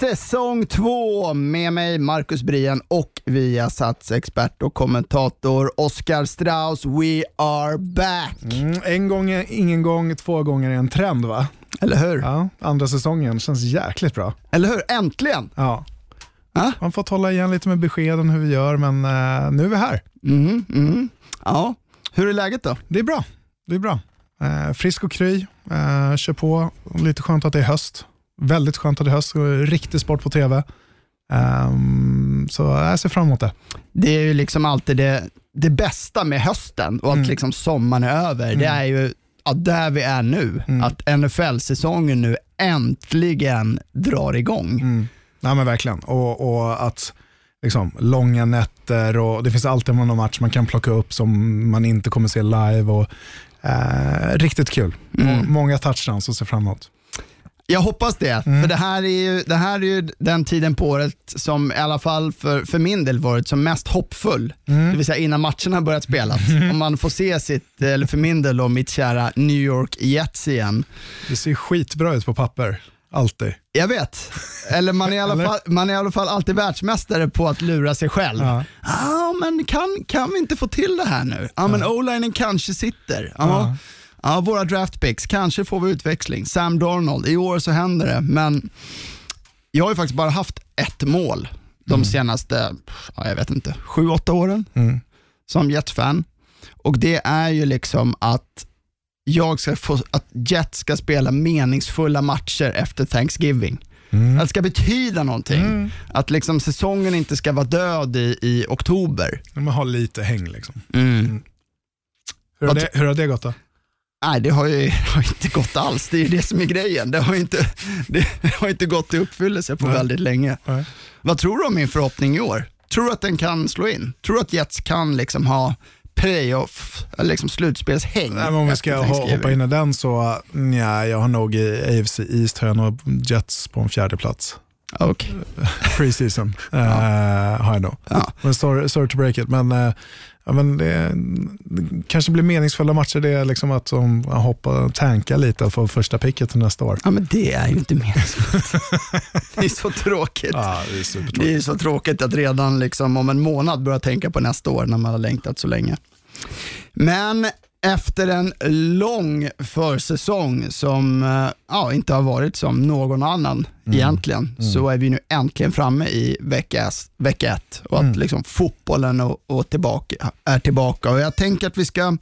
säsong 2 med mig Marcus Brien och Viasats expert och kommentator Oskar Strauss. We are back! Mm, en gång är ingen gång, två gånger är en trend va? Eller hur? Ja, andra säsongen känns jäkligt bra. Eller hur? Äntligen! Ja. Ja. Man får hålla igen lite med beskeden hur vi gör, men eh, nu är vi här. Mm, mm. Ja, hur är läget då? Det är bra. Det är bra. Eh, frisk och kry, eh, kör på. Lite skönt att det är höst. Väldigt skönt att det höst. Riktig sport på tv. Ehm, så jag ser fram emot det. Det är ju liksom alltid det, det bästa med hösten och att Mm. liksom sommaren är över. Det är ju ja, där vi är nu. Mm. Att NFL-säsongen nu äntligen drar igång. Mm. Ja, men verkligen. Och, och att liksom, långa nätter och det finns alltid någon match man kan plocka upp som man inte kommer se live. Och, eh, riktigt kul. Mm. Många touchdowns att se fram emot. Jag hoppas det, Mm. för det här, är ju, det här är ju den tiden på året som i alla fall för, för min del varit som mest hoppfull. Mm. Det vill säga innan matcherna börjat spelas. Om man får se sitt, eller för min del då, mitt kära New York Jets igen. Det ser skitbra ut på papper. Alltid. Jag vet, eller man är, i alla fall, man är i alla fall alltid världsmästare på att lura sig själv. Ja, Ja. men kan, kan vi inte få till det här nu? Ja, men o-linen kanske sitter. Ja. Ja. Ja, våra draft picks, kanske får vi utväxling. Sam Darnold, i år så händer det, men jag har ju faktiskt bara haft ett mål de senaste, ja, jag vet inte, sju, åtta åren Mm. som Jets-fan. Och det är ju liksom att jag ska få, att Jets ska spela meningsfulla matcher efter Thanksgiving. Mm. Att det ska betyda någonting. Mm. Att liksom säsongen inte ska vara död i, i oktober. Man har lite häng. Liksom. Mm. Hur, har det, hur har det gått då? Nej, det har ju har inte gått alls. Det är ju det som är grejen. Det har ju inte, det har inte gått i uppfyllelse på Nej. väldigt länge. Nej. Vad tror du om min förhoppning i år? Tror du att den kan slå in? Tror du att Jets kan liksom ha playoff, liksom slutspelshäng? Nej, om vi ska hoppa in i den så, nja, jag har nog i AFC East har jag nog Jets på en fjärde plats. Okej. Preseason eh, har jag nog. Ja. Men sorry, sorry to break it, men, eh, ja, men det, det kanske blir meningsfulla matcher. Det är liksom att de hoppar tanka lite och får första picket till nästa år. ja, men det är ju inte meningsfullt. det är så tråkigt. Ja, det är Det är så tråkigt att redan liksom om en månad börja tänka på nästa år när man har längtat så länge. Men efter en lång försäsong som eh, ja, inte har varit som någon annan egentligen, så är vi nu äntligen framme i vecka, vecka ett och att liksom fotbollen och, och tillbaka, är tillbaka. Och Jag tänker att vi ska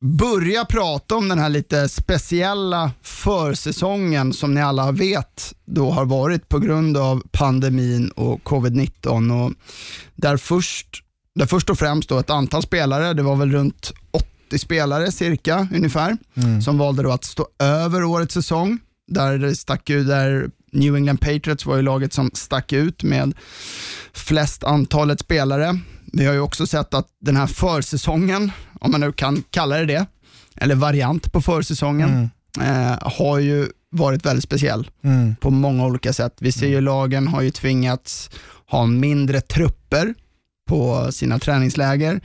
börja prata om den här lite speciella försäsongen som ni alla vet då har varit på grund av pandemin och covid-19. Och där, först, där först och främst då ett antal spelare, det var väl runt 80 spelare cirka ungefär, som valde då att stå över årets säsong. Där stack ut, där New England Patriots var ju laget som stack ut med flest antalet spelare. Vi har ju också sett att den här försäsongen, om man nu kan kalla det det, eller variant på försäsongen, eh, har ju varit väldigt speciell Mm. på många olika sätt. Vi ser ju lagen har ju tvingats ha mindre trupper på sina träningsläger,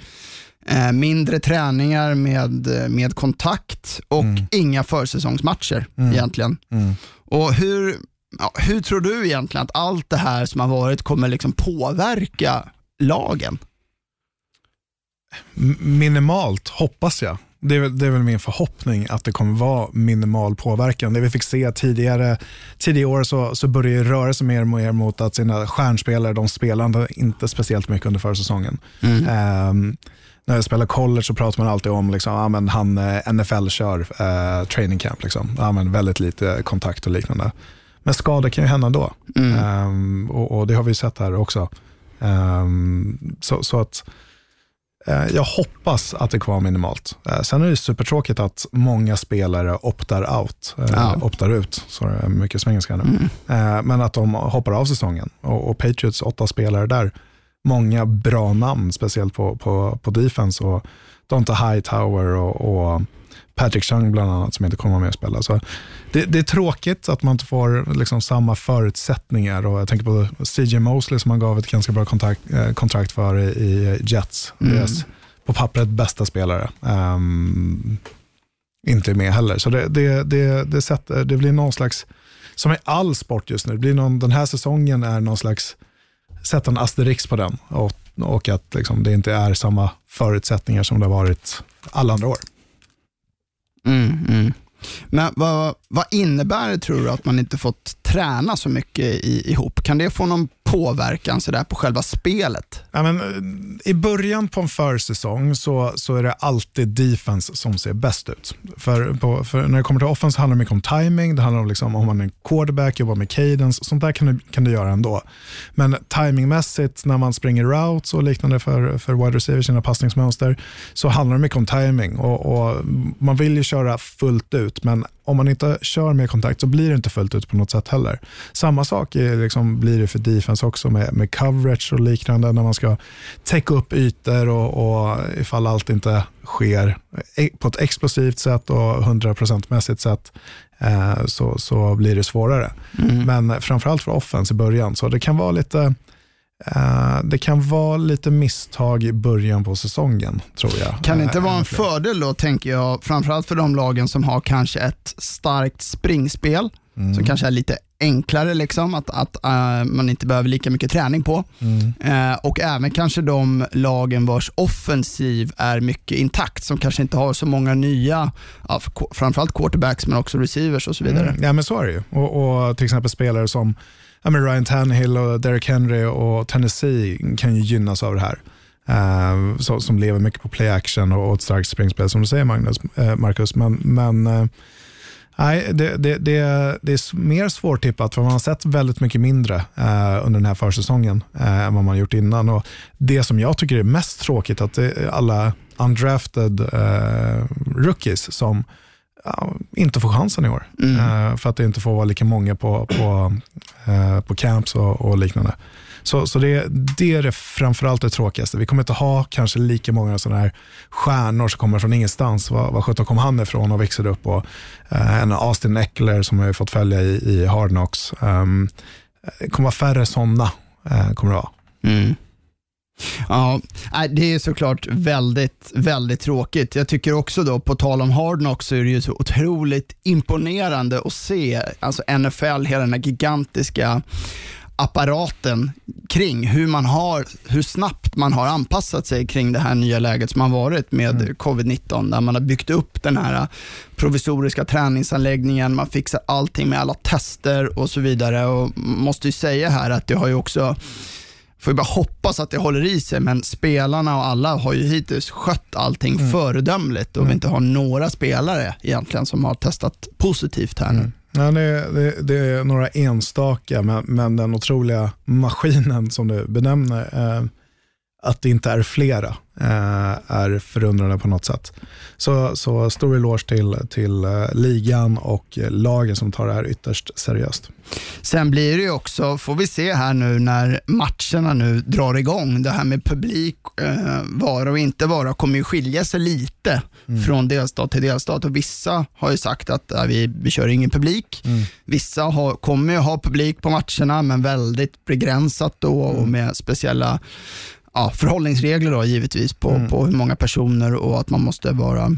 eh, mindre träningar med, med kontakt och inga försäsongsmatcher egentligen. Mm. Och hur, ja, hur tror du egentligen att allt det här som har varit kommer liksom påverka lagen? Minimalt, hoppas jag. Det är, väl, det är väl min förhoppning att det kommer vara minimal påverkan. Det vi fick se tidigare, tidigare år så, så börjar ju röra sig mer och mer mot att sina stjärnspelare, de spelade inte speciellt mycket under försäsongen. Ehm, när jag spelar college så pratar man alltid om liksom, ja, men han eh, NFL kör eh, training camp. Liksom. Ja, men väldigt lite kontakt och liknande. Men skador kan ju hända då. Ehm, och, och det har vi sett här också. Ehm, så, så att eh, jag hoppas att det kommer minimalt. Eh, sen är det supertråkigt att många spelare optar out, eh, Ja. optar ut, är mycket svengelska nu. Eh, men att de hoppar av säsongen. Och, och Patriots åtta spelare där, många bra namn, speciellt på, på, på defense. Och Donta Hightower och, och Patrick Chung bland annat som inte kommer med och spela. Så det, det är tråkigt att man inte får liksom samma förutsättningar. Och jag tänker på CJ Mosley som man gav ett ganska bra kontrakt, eh, kontrakt för i, i Jets. Mm. Deras på pappret bästa spelare. Um, inte med heller. Så det, det, det, det, sätter, det blir någon slags, som i all sport just nu, det blir någon, den här säsongen är någon slags, sätta en asterix på den. Och, och att liksom, det inte är samma förutsättningar som det har varit alla andra år. Mm, mm. Men vad, vad innebär det tror du att man inte fått träna så mycket i, ihop? Kan det få någon påverkan så där på själva spelet? Ja, men, eh, I början på en försäsong så, så är det alltid defense som ser bäst ut. För, på, för när det kommer till offense handlar det mycket om timing, det handlar om liksom, om man är quarterback, jobbar med cadence, sånt där kan du, kan du göra ändå. Men timingmässigt när man springer routes och liknande för, för wide receivers, sina passningsmönster, så handlar det mycket om timing. Och, och man vill ju köra fullt ut, men om man inte kör med kontakt så blir det inte fullt ut på något sätt heller. Samma sak är, liksom, blir det för defense också med, med coverage och liknande när man ska täcka upp ytor och, och ifall allt inte sker på ett explosivt sätt och 100% mässigt sätt eh, så, så blir det svårare. Mm. Men framförallt för offense i början, så det kan vara lite Uh, det kan vara lite misstag i början på säsongen, tror jag. Kan det inte uh, vara en fördel då, tänker jag, framförallt för de lagen som har kanske ett starkt springspel, Mm. som kanske är lite enklare, liksom, att, att uh, man inte behöver lika mycket träning på. Mm. Uh, och även kanske de lagen vars offensiv är mycket intakt, som kanske inte har så många nya, ja, framförallt quarterbacks, men också receivers och så vidare. Mm. Ja, men så är det ju. Och, och till exempel spelare som ja, men Ryan Tannehill och Derek Henry och Tennessee kan ju gynnas av det här. Uh, så, som lever mycket på play action och, och ett starkt springspel som du säger Magnus, uh, Marcus. Men, men uh, nej, det, det, det, det är mer svårtippat för man har sett väldigt mycket mindre under den här försäsongen än vad man har gjort innan. Och det som jag tycker är mest tråkigt att det är alla undrafted rookies som inte får chansen i år. Mm. Uh, för att det inte får vara lika många på, på, uh, på camps och, och liknande. Så, så det, det är det framförallt det tråkigaste. Vi kommer inte ha kanske lika många sådana här stjärnor som kommer från ingenstans. Vad sjutton kom han ifrån och växte upp? Och, uh, en Austin Eckler som vi har fått följa i, i Hard Knocks. Um, det kommer vara färre sådana. kommer det vara. Mm. Ja, det är såklart väldigt, väldigt tråkigt. Jag tycker också då, på tal om Hard Knocks, så är det ju så otroligt imponerande att se alltså NFL, hela den här gigantiska apparaten kring hur, man har, hur snabbt man har anpassat sig kring det här nya läget som har varit med mm. covid-19, där man har byggt upp den här provisoriska träningsanläggningen, man fixar allting med alla tester och så vidare. Och måste ju säga här att det har ju också får bara hoppas att det håller i sig, men spelarna och alla har ju hittills skött allting mm. föredömligt och mm. vi inte har några spelare egentligen som har testat positivt här nu. Mm. Ja, det, det, det, är några enstaka, men, men, den otroliga maskinen som du benämner, eh, att det inte är flera eh, är förundrande på något sätt. Så, så stor eloge till, till eh, ligan och lagen som tar det här ytterst seriöst. Sen blir det ju också, får vi se här nu när matcherna nu drar igång, det här med publik, eh, vara och inte vara, kommer ju skilja sig lite mm. från delstat till delstat. Och vissa har ju sagt att vi, vi kör ingen publik. Mm. Vissa har, kommer ju ha publik på matcherna, men väldigt begränsat då mm. och med speciella ja, förhållningsregler då, givetvis på, mm. på hur många personer och att man måste vara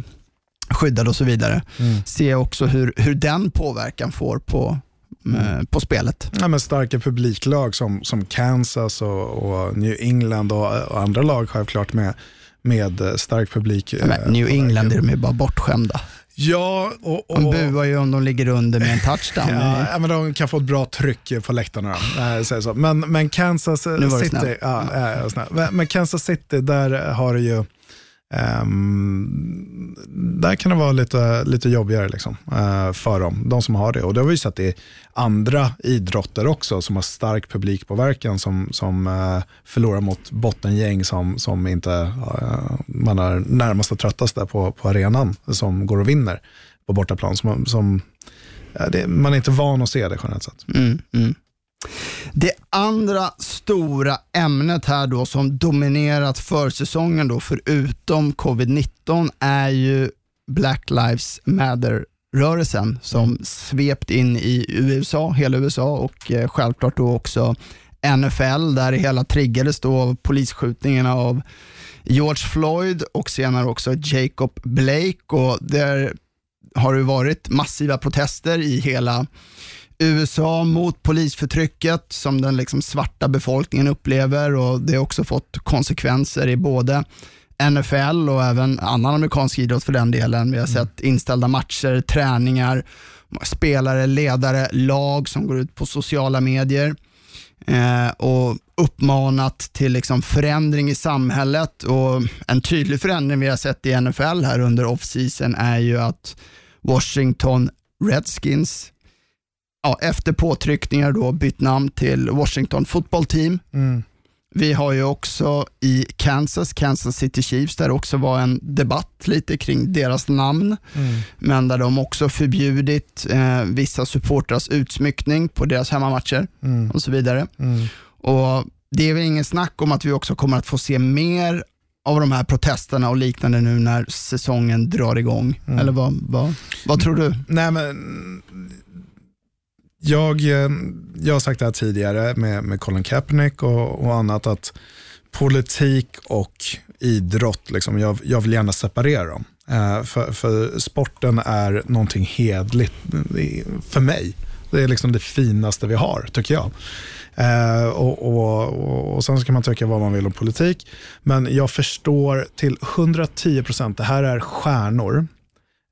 skyddad och så vidare. Mm. Se också hur, hur den påverkan får på, mm. på spelet. Ja, men starka publiklag som, som Kansas och, och New England och, och, andra lag självklart med, med stark publik. Ja, New England är de ju bara bortskämda. Ja, och, och, de buar ju om de ligger under med en touchdown. ja, men de kan få ett bra tryck på läktarna. Så. Men, men Kansas City, ja. Men Kansas City, där har det ju Um, där kan det vara lite, lite jobbigare liksom, uh, för dem, de som har det. Och det har vi sett i andra idrotter också som har stark publikpåverkan som, som uh, förlorar mot bottengäng som, som inte uh, man är närmast och där på, på arenan som går och vinner på bortaplan. Som, som, det, man är inte van att se det generellt sett. Mm, mm. Det andra stora ämnet här då som dominerat försäsongen då förutom covid-19 är ju Black Lives Matter-rörelsen som svept in i USA, hela USA och eh, självklart då också NFL där det hela triggades då av polisskjutningarna av George Floyd och senare också Jacob Blake. Och där har det varit massiva protester i hela USA mot polisförtrycket som den liksom svarta befolkningen upplever och det har också fått konsekvenser i både NFL och även annan amerikansk idrott för den delen. Vi har sett inställda matcher, träningar, spelare, ledare, lag som går ut på sociala medier eh, och uppmanat till liksom förändring i samhället. Och En tydlig förändring vi har sett i NFL här under off-season är ju att Washington Redskins ja, efter påtryckningar då bytt namn till Washington Football Team. Mm. Vi har ju också i Kansas, Kansas City Chiefs, där det också var en debatt lite kring deras namn, Mm. men där de också förbjudit eh, vissa supportrars utsmyckning på deras hemmamatcher Mm. och så vidare. Mm. Och Det är väl ingen snack om att vi också kommer att få se mer av de här protesterna och liknande nu när säsongen drar igång. Mm. Eller vad, vad, vad tror du? Nej, men jag, eh, jag har sagt det här tidigare med, med Colin Kaepernick och, och annat att politik och idrott, liksom, jag, jag vill gärna separera dem. Eh, för, för sporten är någonting hedligt eh, för mig. Det är liksom det finaste vi har, tycker jag. Eh, och, och, och, och Sen ska man tycka vad man vill om politik. Men jag förstår till 110 procent, det här är stjärnor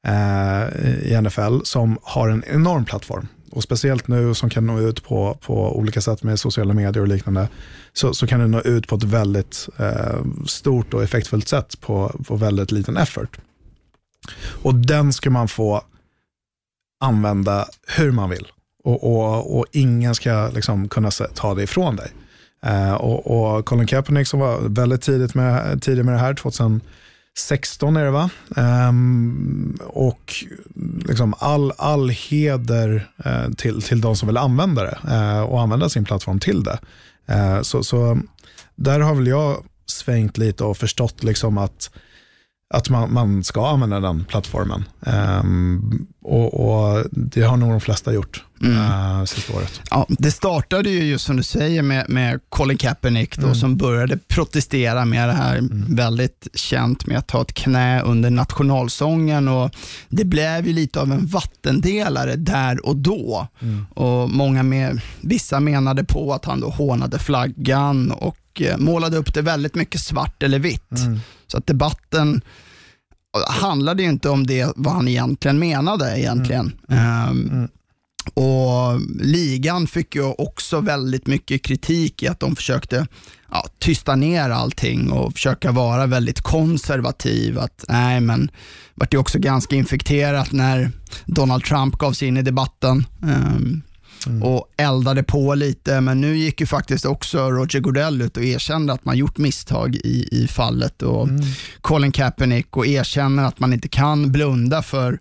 eh, i NFL som har en enorm plattform. Och Speciellt nu som kan nå ut på, på olika sätt med sociala medier och liknande, så, så kan du nå ut på ett väldigt eh, stort och effektfullt sätt på, på väldigt liten effort. Och den ska man få använda hur man vill. Och, och, och ingen ska liksom kunna ta det ifrån dig. Eh, och, och Colin Kaepernick som var väldigt tidigt med, tidig med det här, 16 är det va? Um, och liksom all, all heder uh, till, till de som vill använda det uh, och använda sin plattform till det. Uh, så, så där har väl jag svängt lite och förstått liksom att att man, man ska använda den plattformen. Um, och, och Det har nog de flesta gjort mm. sista året. Ja, det startade ju just som du säger med, med Colin Kaepernick då, Mm. som började protestera med det här väldigt känt med att ta ett knä under nationalsången och det blev ju lite av en vattendelare där och då. Mm. Och många med, Vissa menade på att han då hånade flaggan och eh, målade upp det väldigt mycket svart eller vitt. Mm. Så att debatten handlade ju inte om det vad han egentligen menade egentligen. Ehm, och Ligan fick ju också väldigt mycket kritik i att de försökte ja, tysta ner allting och försöka vara väldigt konservativ. Att, nej, men vart det också ganska infekterat när Donald Trump gav sig in i debatten ehm, och eldade på lite. Men nu gick ju faktiskt också Roger Goodell ut och erkände att man gjort misstag i, i fallet. Och Colin Kaepernick och erkänner att man inte kan blunda för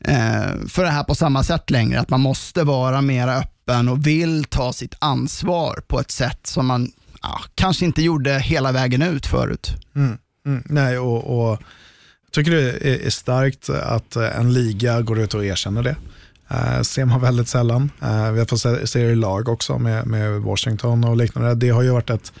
eh, för det här på samma sätt längre. Att man måste vara mer öppen och vill ta sitt ansvar på ett sätt som man ja, kanske inte gjorde hela vägen ut förut. Mm. Mm. Nej, och, och jag tycker det är, starkt att en liga går ut och erkänner det. Uh, ser man väldigt sällan. Eh, vi har fått se, det i lag också med, med Washington och liknande. Det har ju varit ett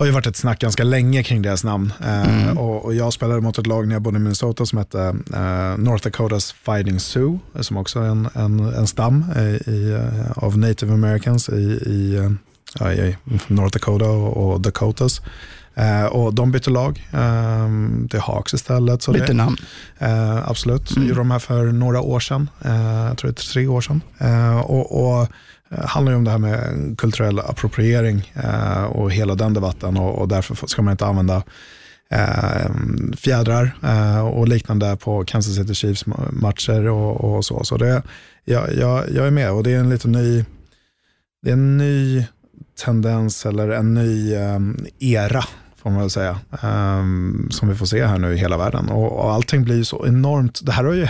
har ju varit ett snack ganska länge kring deras namn. Eh, och, och jag spelade mot ett lag när jag bodde i Minnesota som hette eh, North Dakotas Fighting Sioux, som också är en, en, en stam eh, i, eh, av native americans i, i, eh, i North Dakota och, och Dakotas. Eh, och de bytte lag eh, till Hawks istället. Så Bytte det, namn. Eh, absolut, mm. gjorde de här för några år sedan. Eh, jag tror det är tre år sedan. Eh, och, och eh, handlar ju om det här med kulturell appropriering och hela den debatten och, och därför ska man inte använda eh, fjädrar eh, och liknande på Kansas City Chiefs ma- matcher och, och så. Så det, jag, jag, jag är med och det är en lite ny, det är en ny tendens eller en ny eh, era får man väl säga, ehm, som vi får se här nu i hela världen. Och, och allting blir ju så enormt, det här har ju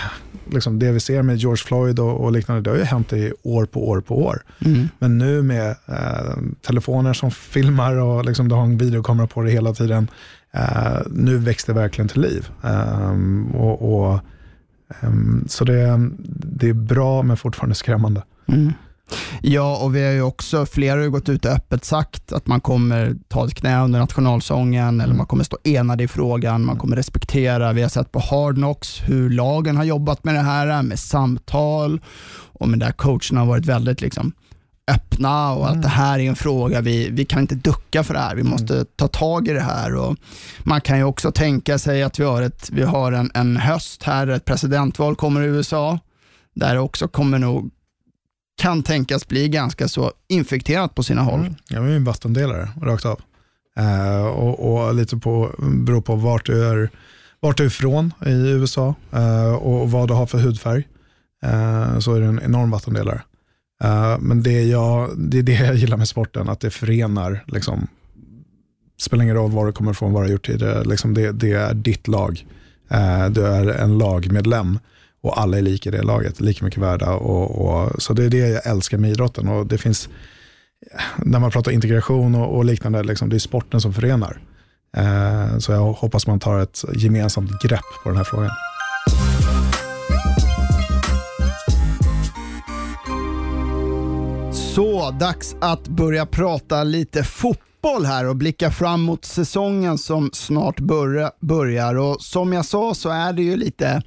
liksom det vi ser med George Floyd och, och, liknande, det har ju hänt i år på år på år. Mm. Men nu med eh, telefoner som filmar och liksom du har en videokamera på det hela tiden, eh, nu väcks det verkligen till liv. Um, och, och um, så det, det är bra men fortfarande skrämmande. Mm. Ja, och vi har ju också, flera har ju gått ut och öppet sagt att man kommer ta ett knä under nationalsången mm. eller man kommer stå enade i frågan, man kommer respektera. Vi har sett på Hard Knocks hur lagen har jobbat med det här, med samtal och med där coacherna har varit väldigt liksom, öppna och mm. att det här är en fråga, vi, vi kan inte ducka för det här, vi mm. måste ta tag i det här. Och man kan ju också tänka sig att vi har, ett, vi har en, en höst här, ett presidentval kommer i USA, där också kommer nog kan tänkas bli ganska så infekterat på sina håll. Mm. Jag är en vattendelare rakt av. Eh, och, och, lite på, beror på vart du är, vart du är ifrån i USA eh, och vad du har för hudfärg. Eh, så är det en enorm vattendelare. Eh, men det, jag, det är det jag gillar med sporten, att det förenar. Liksom, spelar ingen roll var du kommer ifrån, vad du har gjort tidigare. Liksom det, det är ditt lag. Eh, du är en lagmedlem och alla är lika i det laget, lika mycket värda. Och, och, så det är det jag älskar med idrotten. Och det finns, när man pratar integration och, och liknande, liksom, det är sporten som förenar. Eh, så jag hoppas man tar ett gemensamt grepp på den här frågan. Så, dags att börja prata lite fotboll här och blicka fram mot säsongen som snart börjar. Och som jag sa så är det ju lite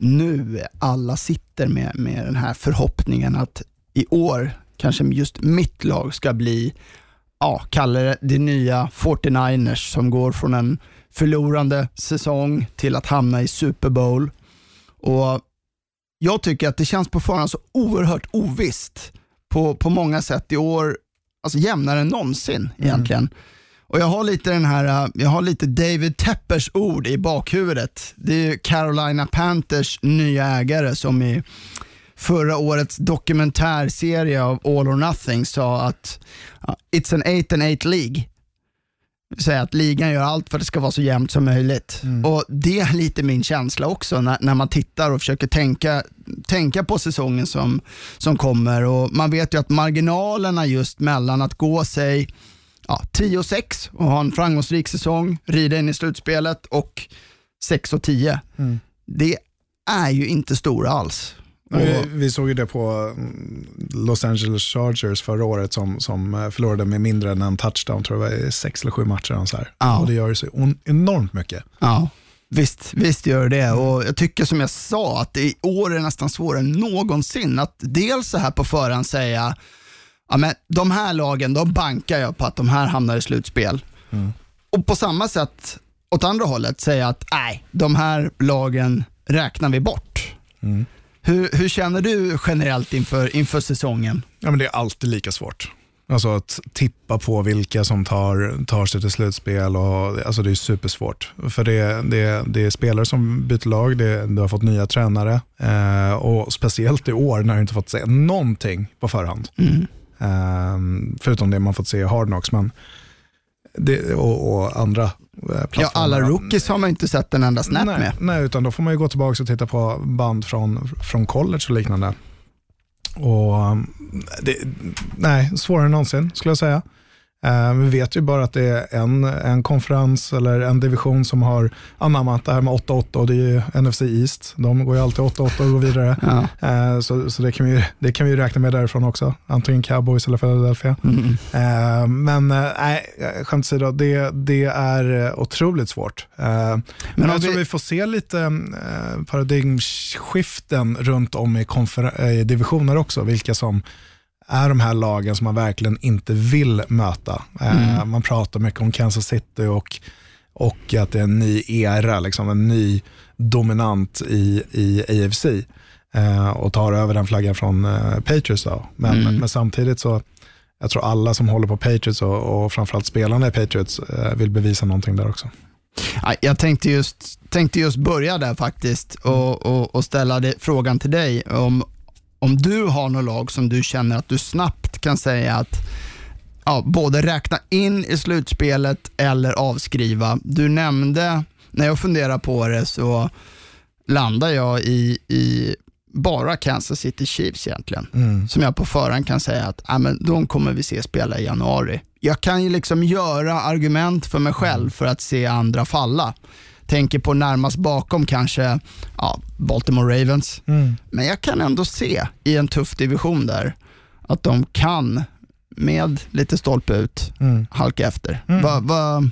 nu alla sitter med, med den här förhoppningen att i år kanske just mitt lag ska bli, ja, kalla det det nya 49ers som går från en förlorande säsong till att hamna i Super Bowl. Och Jag tycker att det känns på förhand så oerhört ovisst på, på många sätt i år, alltså jämnare än någonsin mm. Och jag har lite den här, äh, jag har lite David Teppers ord i bakhuvudet. Det är Carolina Panthers nya ägare som i förra årets dokumentärserie av All or Nothing sa att uh, it's an 8 and 8 League. Säga att ligan gör allt för att det ska vara så jämnt som möjligt. Mm. Och Det är lite min känsla också när, när man tittar och försöker tänka, tänka på säsongen som, som kommer. Och Man vet ju att marginalerna just mellan att gå sig ja, 10 och 6 och ha en framgångsrik säsong, rida in i slutspelet och 6 och 10. Mm. Det är ju inte stora alls. Vi, vi, såg ju det på mm, Los Angeles Chargers förra året som, som eh, förlorade med mindre än en touchdown, tror jag det var sex eller sju matcher. Så här. Ja. och det gör ju så enormt mycket. Ja. Visst, visst gör det och jag tycker som jag sa att i år är det nästan svårare än någonsin att dels så här på förhand säga ja, men de här lagen, de bankar jag på att de här hamnar i slutspel. Mm. Och på samma sätt, åt andra hållet, säga att nej, de här lagen räknar vi bort. Mm. Hur, hur, känner du generellt inför, inför säsongen? Ja, men det är alltid lika svårt. Alltså att tippa på vilka som tar, tar sig till slutspel. Och, alltså det är supersvårt. För det, det, det är spelare som byter lag, det, du har fått nya tränare eh, och speciellt i år när du inte fått se någonting på förhand. Mm. Um, förutom det man fått se i Hard Knocks men det, och, och, andra plattformar. Ja, alla rookies har man inte sett en enda snap nej, med. Nej, utan då får man ju gå tillbaka och titta på band från, från college och liknande. Och ehm, det, Nej, svårare än någonsin skulle jag säga. Uh, vi vet ju bara att det är en, en konferens eller en division som har anammat det här med 8-8 och det är ju NFC East. De går ju alltid 8-8 och går vidare. Ja. Uh, så så det, kan vi, det kan vi räkna med därifrån också. Antingen Cowboys eller Philadelphia. Mm. Uh, men nej, skämt åsido, det, det är otroligt svårt. men jag vi... tror vi får se lite paradigmskiften runt om i, i divisioner också. Vilka som är de här lagen som man verkligen inte vill möta. Eh, mm. man pratar mycket om Kansas City och, och att det är en ny era, liksom en ny dominant i, i AFC eh, och tar över den flaggan från eh, Patriots. Då. Men, mm. men samtidigt så, jag tror alla som håller på Patriots och, och framförallt spelarna i Patriots vill bevisa någonting där också. Jag tänkte just, tänkte just börja där faktiskt och, och, och ställa det, frågan till dig om, om du har något lag som du känner att du snabbt kan säga att ja, både räkna in i slutspelet eller avskriva. Du nämnde, när jag funderar på det så landar jag i, i bara Kansas City Chiefs egentligen. Som jag på förhand kan säga att ah, men de kommer vi se spela i januari. Jag kan ju liksom göra argument för mig själv för att se andra falla. Tänker på närmast bakom kanske ja, Baltimore Ravens. Men jag kan ändå se i en tuff division där att de kan med lite stolpe ut halka efter. Vad vad-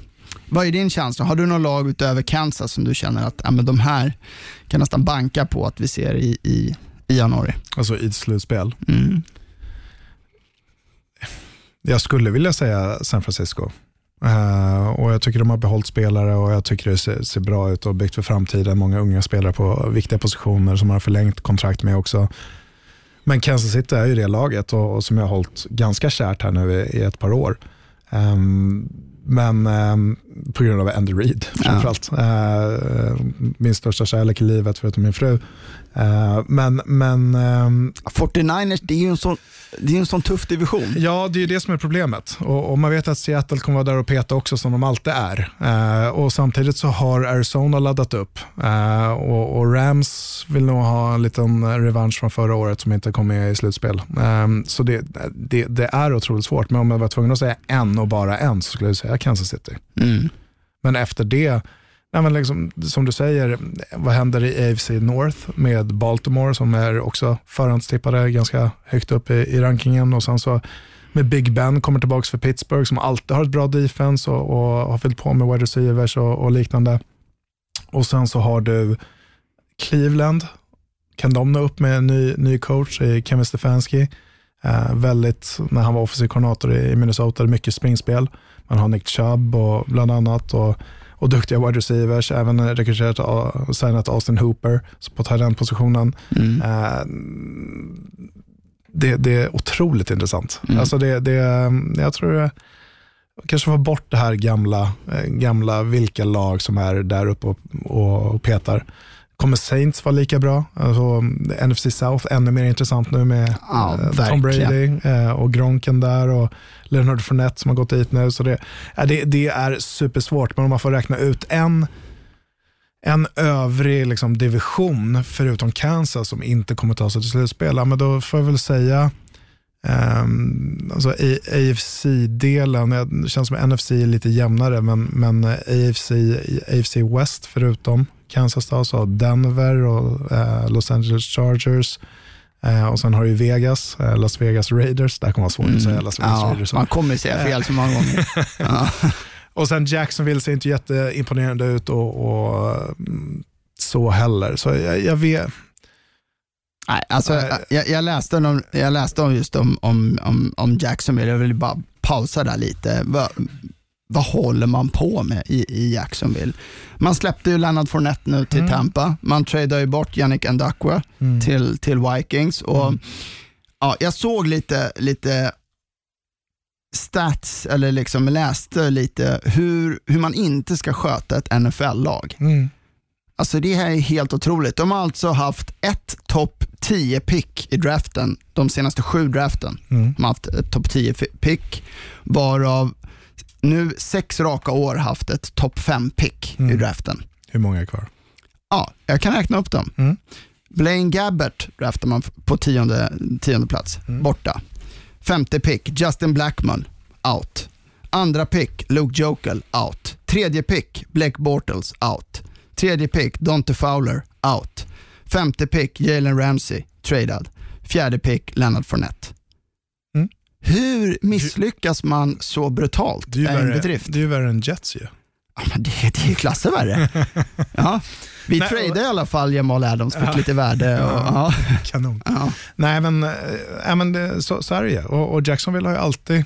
vad är din känsla? Har du någon lag utöver Kansas som du känner att ja, men de här kan nästan banka på att vi ser i, i, i januari? Alltså i ett slutspel. Mm. Jag skulle vilja säga San Francisco. Uh, och Jag tycker de har behållit spelare och jag tycker det ser, ser bra ut och byggt för framtiden. Många unga spelare på viktiga positioner som har förlängt kontrakt med också. Men Kansas City är ju det laget och, och som jag har hållit ganska kärt här nu i, i ett par år. Um, men um, på grund av Andy Reid framförallt. Eh, min största kärlek i livet förutom min fru. Eh, men men ehm, 49ers, det är ju en sån, det är en sån tuff division. Ja, det är ju det som är problemet. Och, och Man vet att Seattle kommer vara där och peta också som de alltid är. Eh, och Samtidigt så har Arizona laddat upp. Och, och Rams vill nog ha en liten revansch från förra året som inte kom med i slutspel. Eh, så det, det, det är otroligt svårt. Men om jag var tvungen att säga en och bara en så skulle jag säga Kansas City. Mm. Men efter det, nej men liksom, som du säger, vad händer i AFC North med Baltimore som är också förhandstippade ganska högt upp i, i rankingen och sen så med Big Ben kommer tillbaka för Pittsburgh som alltid har ett bra defense och, och har fyllt på med wide receivers och, och liknande. Och sen så har du Cleveland, kan de nå upp med en ny, ny coach i Kevin Stefanski? Eh, väldigt, när han var offensiv koordinator i Minnesota, mycket springspel. Man har Nick Chubb och, bland annat och, och duktiga wide receivers. Även rekryterat och signat Austin Hooper på positionen. Mm. Eh, det, det är otroligt intressant. Mm. Alltså det, det, jag tror det, kanske få bort det här gamla, eh, gamla vilka lag som är där uppe och, och petar. Kommer Saints vara lika bra? Alltså, NFC South ännu mer intressant nu med Ja, eh, Tom. Brady eh, och Gronken där och Leonard Fournette som har gått dit nu. Så det, det, det är supersvårt, men om man får räkna ut en, en övrig liksom, division förutom Kansas som inte kommer ta sig till slutspel, ja, men då får jag väl säga Um, alltså AFC-delen, det känns som NFC är lite jämnare, men, men AFC, AFC West förutom Kansas då, så Denver och eh, Los Angeles Chargers. Eh, och sen har du Vegas, eh, Las Vegas Raiders. Där kommer vara svårt att säga Las Vegas Mm. Ja, Raiders. man kommer säga fel så många gånger. Ja. Och sen Jacksonville ser inte jätteimponerande ut och, och mm, så heller. Så jag, jag vet, Nej, alltså, jag, jag, läste om, jag läste om just om, om, om, om Jacksonville, jag vill bara pausa där lite. Vad, håller man på med i, i Jacksonville? Man släppte ju Leonard Fournette nu till Tampa, man tradade ju bort Yannick Ndakwa till, till Vikings. Och, ja, jag såg lite, lite stats, eller liksom läste lite hur, hur man inte ska sköta ett NFL-lag. mm, Alltså det här är helt otroligt. De har alltså haft ett topp 10 pick i draften, de senaste sju draften. mm, De har haft ett topp 10 fi- pick, varav nu sex raka år haft ett topp 5 pick i Mm. draften. hur många är kvar? Ja, jag kan räkna upp dem. Mm. Blaine Gabbert draftar man på tionde, tionde plats, Mm. borta. Femte pick, Justin Blackman, out. Andra pick, Luke Jokel, out. Tredje pick, Blake Bortles, out. Tredje pick, Dante Fowler, out. Femte pick, Jalen Ramsey, tradad. Fjärde pick, Leonard Fournette. Hur misslyckas man så brutalt? Det är ju en bedrift. det är ju värre än Jets ju. Ja, men det, det är klasser värre. ja. Vi Nej, tradade i alla fall Jamal Adams, fick Ja. lite värde. Och, ja. Kanon. Ja. Nej men, äh, men det, så, så är det ju. och, och Jacksonville har ju alltid,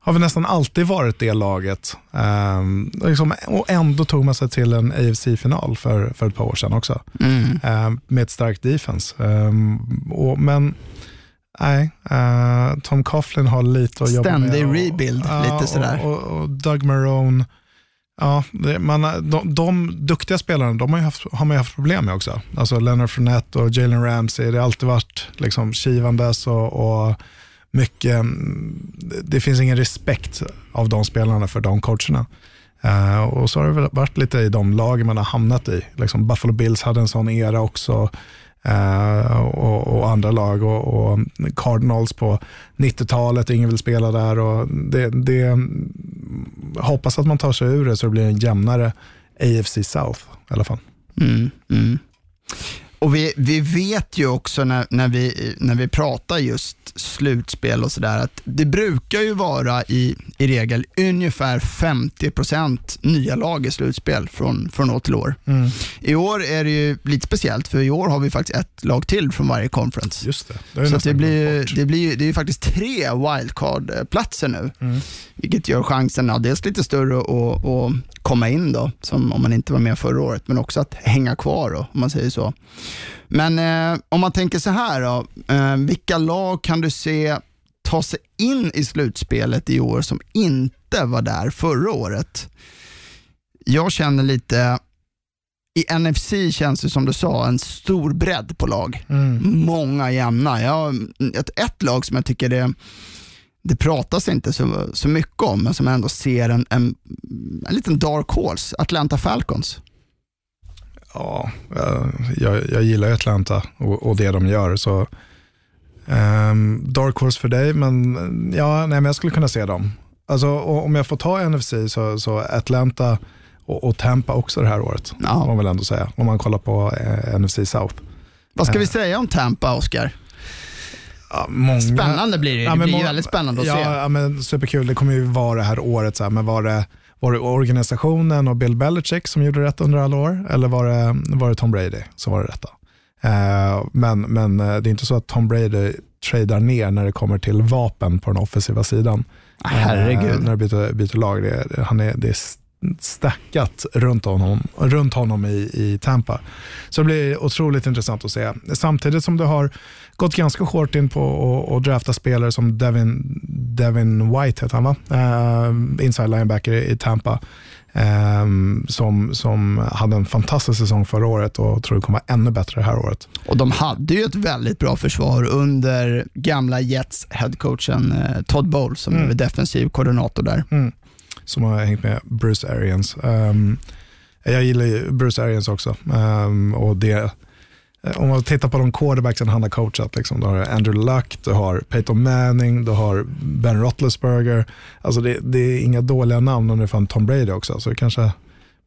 har väl nästan alltid varit det laget. Ehm, liksom, och ändå tog man sig till en AFC-final för, för ett par år sedan också. Mm. Ehm, med ett starkt defense. Ehm, och, men nej, eh, Tom Coughlin har lite att jobba med. Ständig och- rebuild, lite sådär. Och, och, och Doug Marone, Ja, det, man, de, de duktiga spelarna de har, haft, har man ju haft problem med också. Alltså Leonard Fournette och Jalen Ramsey, det har alltid varit liksom kivandes och, och mycket, mm, det finns ingen respekt av de spelarna för de coacherna. Eh, och så har det väl varit lite i de lag man har hamnat i. Liksom Buffalo Bills hade en sån era också eh, och, och andra lag och, och Cardinals på 90-talet, ingen vill spela där. Och det, det, hoppas att man tar sig ur det så det blir en jämnare AFC South i alla fall. Mm, mm. Och vi, vi vet ju också när, när, vi, när vi pratar just slutspel och sådär att det brukar ju vara i, i regel ungefär 50% nya lag i slutspel från, från år till år. Mm. I år är det ju lite speciellt för i år har vi faktiskt ett lag till från varje conference. Just det. det, Så det, blir, det, blir, det är ju faktiskt tre wildcard-platser nu, Mm. vilket gör chansen ja, dels lite större att, att komma in då, som om man inte var med förra året, men också att hänga kvar då, om man säger så. Men eh, om man tänker så här då, eh, vilka lag kan du se ta sig in i slutspelet i år som inte var där förra året? Jag känner lite, i NFC känns det som du sa, en stor bredd på lag Mm. många jämna. Jag, ett, ett lag som jag tycker det, det pratas inte så, så mycket om, men som jag ändå ser en, en, en liten dark horse, Atlanta Falcons. Ja, eh, jag, jag gillar Atlanta och, och det de gör. Så, ehm, dark horse för dig, men ja, nej, men jag skulle kunna se dem. Alltså, om jag får ta NFC så, så Atlanta och, och Tampa också det här året. Ja. Man väl ändå säga, om man kollar på eh, NFC South. Vad ska vi Eh. säga om Tampa, Oscar? Ja, många, Spännande blir det. Ja, det blir må- väldigt spännande att ja, se. Ja, men superkul. Det kommer ju vara det här året, så här, men var det, var det organisationen och Bill Belichick som gjorde rätt under alla år? Eller var det, var det Tom Brady som var det rätta? Eh, men, men eh, det är inte så att Tom Brady tradar ner när det kommer till vapen på den offensiva sidan. Ah, Herregud. Eh, när det byter, byter lag. Det, han är, det är stackat runt honom, runt honom i, i Tampa. Så det blir otroligt intressant att se. Samtidigt som du har gått ganska hårt in på att- drafta spelare som Devin, Devin White, heter han va? Uh, inside linebacker i Tampa. eh, som, som hade en fantastisk säsong förra året och tror det kommer vara ännu bättre det här året. Och de hade ju ett väldigt bra försvar under gamla Jets headcoachen eh, Todd Bowles som Mm. är defensiv koordinator där. Som har hängt med Bruce Arians. Ehm, jag gillar ju Bruce Arians också. Ehm, och det, eh, om man tittar på de quarterbacksen han har coachat, liksom, du har Andrew Luck, du har Peyton Manning, du har Ben Roethlisberger. Alltså det, det är inga dåliga namn och nu fan Tom Brady också, så det kanske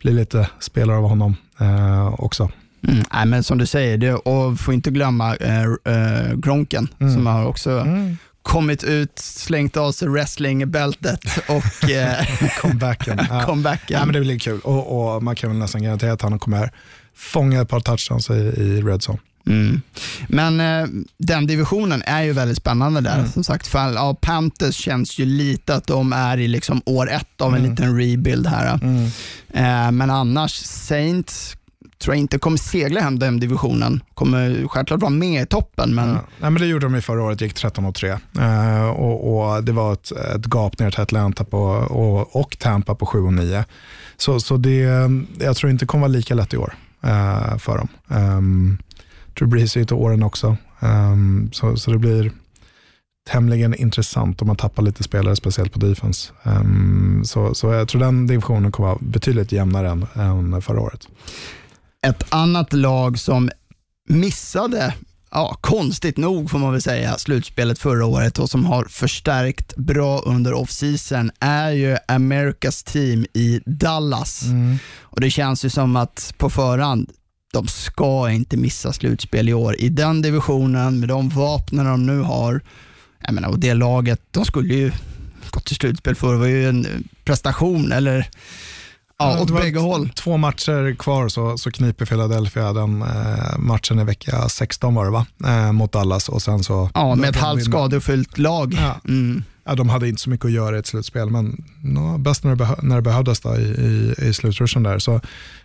blir lite spelare av honom eh, också. Mm. Nej, men som du säger, det, och får inte glömma eh, eh, Gronken Mm. som har också kommit ut, slängt av sig wrestlingbältet och eh, Comebacken. Ja. comebacken. Ja, men det blir kul och, och man kan väl nästan garantera att han kommer fånga ett par touchdowns i, i red zone. Mm. Men eh, den divisionen är ju väldigt spännande där. Mm. Som sagt, för, ja, Panthers känns ju lite att de är i liksom år ett av en Mm. liten rebuild här. Mm. Eh, men annars, Saints tror jag inte kommer segla hem den divisionen. Kommer självklart vara med i toppen, men Ja. Nej, men det gjorde de ju förra året, gick 13 och 3. Eh, och, och det var ett, ett gap ner till Atlanta på, och, och Tampa på 7 och 9. Så, så det, jag tror inte det kommer vara lika lätt i år eh, för dem. Um, Drew Brees är ute åren också, um, så, så det blir tämligen intressant om man tappar lite spelare, speciellt på defense. Um, så, så jag tror den divisionen kommer vara betydligt jämnare än, än förra året ett annat lag som missade, ja, konstigt nog får man väl säga, slutspelet förra året och som har förstärkt bra under off-season är ju Americas team i Dallas. Och Det känns ju som att på förhand, de ska inte missa slutspel i år. I den divisionen, med de vapnen de nu har, jag menar, och det laget, de skulle ju gått till slutspel för det var ju en prestation, eller ja, Ja, åt bägge håll. Två matcher kvar så, så kniper Philadelphia den eh, matchen i vecka 16 var det va? Eh, mot Dallas och sen så... Ja, med ett halvt skadefyllt lag. Ja. Mm. Ja, de hade inte så mycket att göra i ett slutspel, men no, bäst när det, när det behövdes då, i, i, i slutruschen där. Så,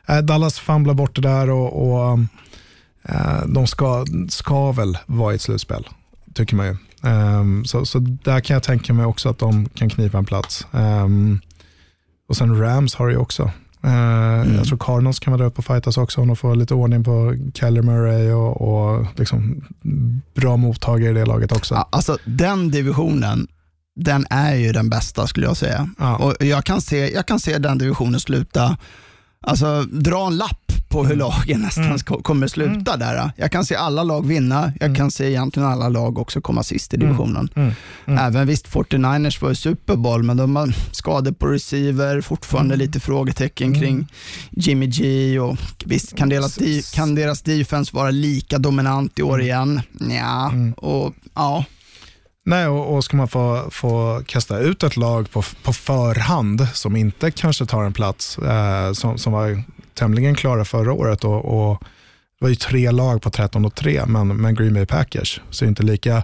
eh, Dallas famlar bort det där och, och eh, de ska, ska väl vara i ett slutspel, tycker man ju. Ehm, så, så där kan jag tänka mig också att de kan knipa en plats. Ehm, och sen Rams har ju också. Eh, Jag tror Cardinals kan vara där uppe och fightas också om de får lite ordning på Keller Murray och, och liksom bra mottagare i det laget också. Alltså den divisionen, den är ju den bästa skulle jag säga. Ja. Och jag, kan se, jag kan se den divisionen sluta, alltså dra en lapp på hur lagen nästan ska, kommer sluta där. Jag kan se alla lag vinna, jag kan se egentligen alla lag också komma sist i divisionen. Även visst, 49ers var i Super Bowl, men de har skador på receiver, fortfarande lite frågetecken kring Jimmy G och visst, kan deras, kan deras defense vara lika dominant i år igen? Ja, och ja. Nej, och, och ska man få, få kasta ut ett lag på, på förhand som inte kanske tar en plats, eh, som, som var tämligen klara förra året och, och det var ju tre lag på 13 och 3, men, men Green Bay Packers ser inte lika,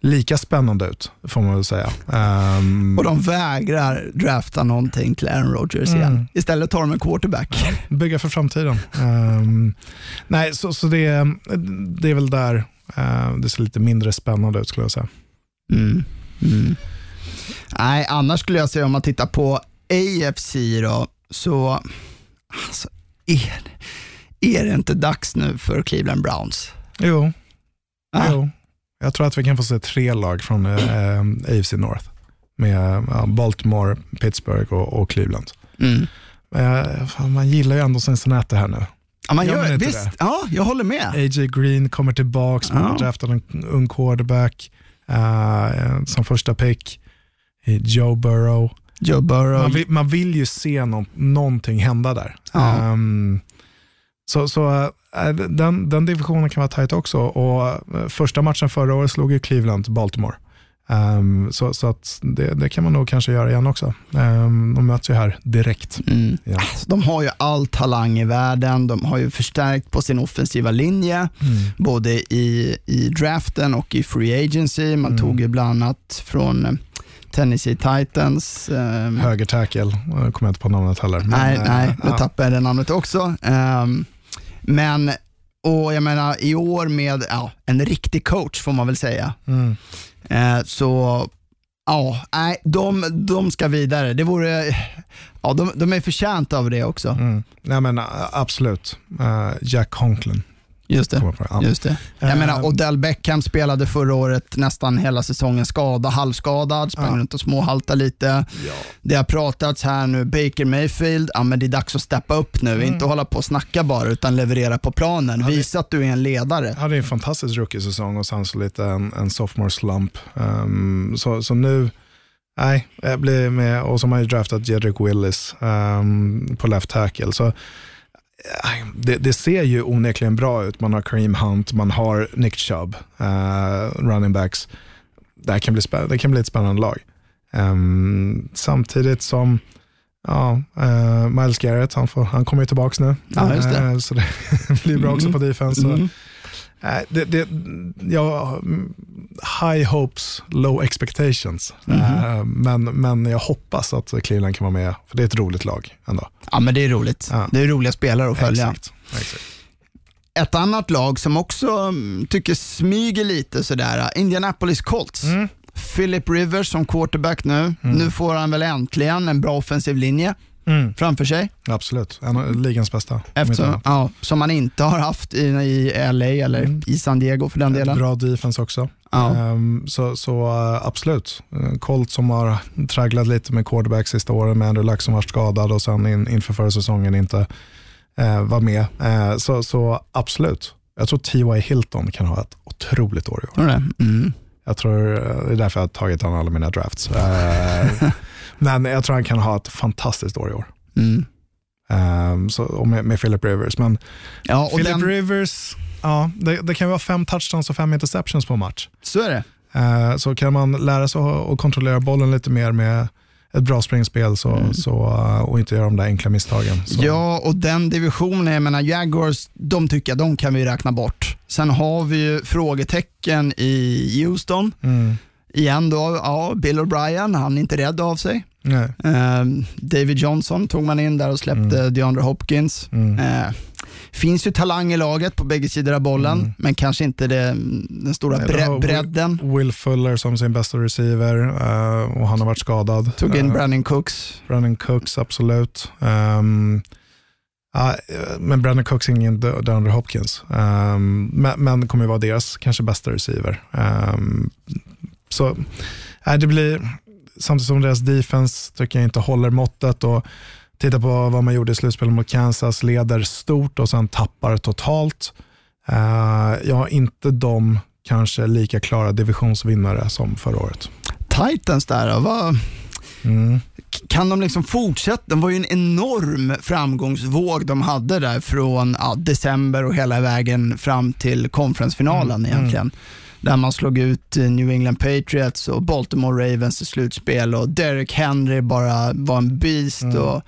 lika spännande ut, får man väl säga. Ehm, Och de vägrar drafta någonting till Aaron Rodgers igen. Istället tar de en quarterback. bygga för framtiden. Ehm, nej, så, så det, det är väl där eh, det ser lite mindre spännande ut skulle jag säga. Mm. Mm. Nej, annars skulle jag säga om man tittar på AFC då, så alltså, är, är det inte dags nu för Cleveland Browns? Jo, Ah, Jo, jag tror att vi kan få se tre lag från eh, AFC North med eh, Baltimore, Pittsburgh och, och Cleveland. Mm. Eh, fan, man gillar ju ändå Cincinnati här nu. Ja, man Gör man visst, det? ja, jag håller med. A.J. Green kommer tillbaka, man Ja. har draftat en ung quarterback eh, som första pick. Eh, Joe Burrow. Joe Burrow. Man vill, man vill ju se nå- någonting hända där. Ja. Ehm, så så eh, den, den divisionen kan vara tajt också. Och eh, första matchen förra året slog ju Cleveland Baltimore. Ehm, så så att det, det kan man nog kanske göra igen också. Um, de möts ju här direkt. Mm. Ja. Alltså, De har ju all talang i världen, de har ju förstärkt på sin offensiva linje, både i, i draften och i free agency. Man tog ju bland annat från eh, Tennessee Titans. ehm, Höger tackle, jag kommer inte på namnet heller. Men, nej, eh, nej, då ja. tappade jag det namnet också. Ehm, men, och jag menar i år med ja, en riktig coach får man väl säga. Mm. Eh, så ja, nej, de, de ska vidare. Det vore, ja, de, de är förtjänta av det också. Mm. Nej, men, eh, absolut. Eh, Jack Conklin. Just det. Ja. Just det. Jag menar, Odell Beckham spelade förra året nästan hela säsongen skada, halvskadad, sprang Ja. runt och småhalta lite. Det har pratats här nu, Baker Mayfield, ja men det är dags att steppa upp nu, inte hålla på och snacka bara utan leverera på planen. Visa att du är en ledare. hade en fantastisk rookie-säsong och sen så lite en, en sophomore slump. Ehm, så, så nu, nej, jag blir med och så har man ju draftat Jedrick Willis ehm, på left tackle. Så, det, det ser ju onekligen bra ut. Man har Kareem Hunt, man har Nick Chubb, eh, running backs. Det, här kan bli det kan bli ett spännande lag. Ehm, samtidigt som Ja, eh, Miles Garrett, han, får, han kommer ju tillbaka nu. Ja, just det. Eh, så det blir bra också på defense. Så. Mm. Det, det, ja, mm, high hopes, low expectations. Mhm. Eh, men, men jag hoppas att Cleveland kan vara med, för det är ett roligt lag ändå. Ja men det är roligt. Ja. Det är roliga spelare att följa. Exakt. Exakt. Ett annat lag som också mm, tycker smyger lite sådär, Indianapolis Colts. Mm. Philip Rivers som quarterback nu. Nu får han väl äntligen en bra offensiv linje Mm. framför sig. Absolut, en av ligans bästa. Eftersom, ja, som man inte har haft i, i LA eller i San Diego för den delen. Bra defense också. Ja. Ehm, så så eh, absolut. Uh, Colt som har tragglat lite med quarterback sista åren med Andrew Luck som var skadad och sen in, inför förra säsongen inte uh, var med. Eh, så, så absolut. Jag tror T.Y. Hilton kan ha ett otroligt år i år. Mm. Jag tror, eh, det är därför jag har tagit han alla mina drafts. Men jag tror han kan ha ett fantastiskt år i år. Mm. Ehm, så, med, med Philip Rivers. Men Ja, Philip den, Rivers, ja, det, det kan vara fem touchdowns och fem interceptions på match. så är det. Eh, så kan man lära sig att kontrollera bollen lite mer med ett bra springspel så, så, eh, och inte göra de där enkla misstagen. Så. Mm. Ja, och den divisionen, jag menar Jaguars, de tycker jag de kan vi räkna bort. Sen har vi ju frågetecken i Houston. Mm. Igen då, ja, Bill O'Brien, han är inte rädd av sig. Nej. Eh, David Johnson tog man in där och släppte DeAndre Hopkins. Mm. Eh, finns ju talang i laget på bägge sidor av bollen, men kanske inte det, den stora bre- Will- bredden. Will Fuller som sin bästa receiver eh, och han har varit skadad. Tog in Eh, Brandon Cooks. Brandon Cooks, absolut. Um, eh, men Brandon Cooks är ingen DeAndre Hopkins. Um, men, men kommer ju vara deras kanske bästa receiver. Um, så Nej, det blir, samtidigt som deras defense tycker jag inte håller måttet. Och titta på vad man gjorde i slutspelet mot Kansas, leder stort och sen tappar totalt. Uh, jag har inte de kanske lika klara divisionsvinnare som förra året. Titans där vad, Mm. kan de liksom fortsätta? Det var ju en enorm framgångsvåg de hade där från ja, december och hela vägen fram till konferensfinalen Mm. egentligen. Där man slog ut eh, New England Patriots och Baltimore Ravens i slutspel och Derek Henry bara var en beast Mm. och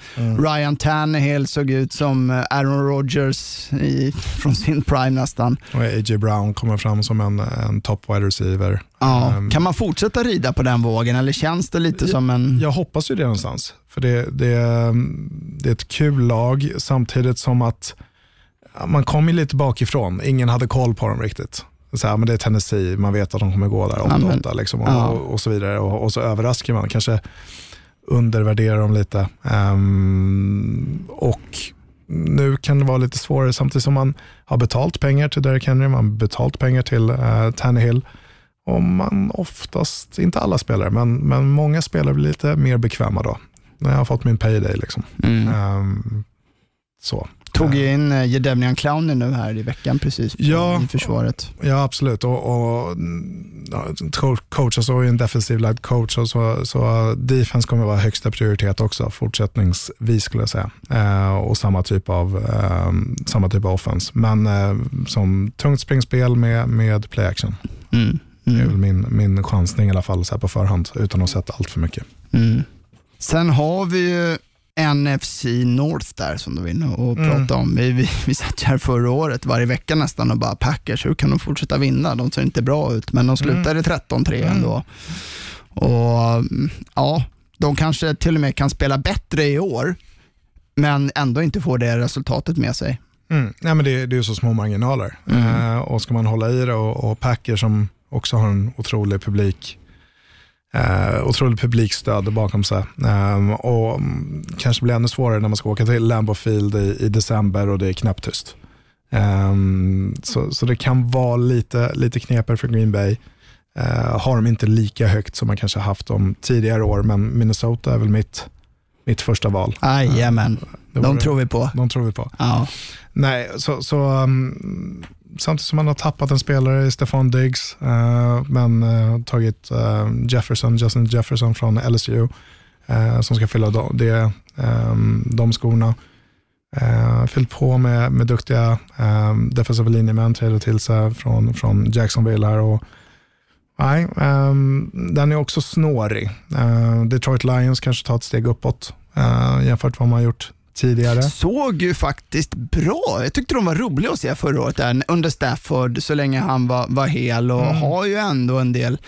Ryan Tannehill såg ut som eh, Aaron Rodgers i, från sin prime nästan. Och A.J. Brown kommer fram som en, en top wide receiver. Ja. Ehm, Kan man fortsätta rida på den vågen eller känns det lite som en... Jag hoppas ju det någonstans. För det, det, det är ett kul lag samtidigt som att man kom ju lite bakifrån. Ingen hade koll på dem riktigt. Så här, men det är Tennessee, man vet att de kommer gå där 8-8 men- liksom, och, ja. och, och så vidare. Och, och så överraskar man, kanske undervärderar dem lite. Ehm, och nu kan det vara lite svårare samtidigt som man har betalt pengar till Derek Henry, man har betalt pengar till uh, Tannehill. Och man oftast, inte alla spelare, men, men många spelare blir lite mer bekväma då. När jag har fått min payday. Liksom. Mm. Ehm, så. Tog ju in uh, Jedevnian Clowny nu här i veckan precis Ja. i försvaret. Ja, absolut. Och, och mm, ja, co- coach, och så är en defensiv led coach, och så, så defense kommer vara högsta prioritet också, fortsättningsvis skulle jag säga. Eh, och samma typ av, eh, samma typ av offense. Men eh, som tungt springspel med, med play action. Mm. Det är väl Mm. min, min chansning i alla fall så här på förhand, utan att ha sett allt för mycket. Mm. Sen har vi ju NFC North där som du var inne och Mm. pratade om. Vi, vi, vi satt här förra året varje vecka nästan och bara Packers, hur kan de fortsätta vinna? De ser inte bra ut, men de slutade 13-3 Mm. ändå. Och mm, ja, de kanske till och med kan spela bättre i år, men ändå inte få det resultatet med sig. Mm. Nej, men det, det är så små marginaler. Mm. Eh, och ska man hålla i det och, och Packers som också har en otrolig publik eh, otroligt publikstöd bakom sig. Eh, och mm, kanske blir ännu svårare när man ska åka till Lambeau Field i, i december och det är knäpptyst. Eh, så, så det kan vara lite, lite knepigare för Green Bay. Eh, har de inte lika högt som man kanske haft de tidigare år, men Minnesota är väl mitt, mitt första val. Jajamän, Det de tror vi på. de tror vi på. Ja. Nej, så, så um, samtidigt som man har tappat en spelare i Stefan Diggs, eh, men uh, tagit eh, Jefferson, Justin Jefferson från LSU, som ska fylla de, det, um, de skorna. Uh, fyllt på med, med duktiga um, defensiva linjemän, trädde till sig från, från Jacksonville här. Och, nej, um, den är också snårig. Uh, Detroit Lions kanske tar ett steg uppåt uh, jämfört med vad man har gjort tidigare. såg ju faktiskt bra. Jag tyckte de var roliga att se förra året där, under Stafford så länge han var, var hel och Mm. har ju ändå en del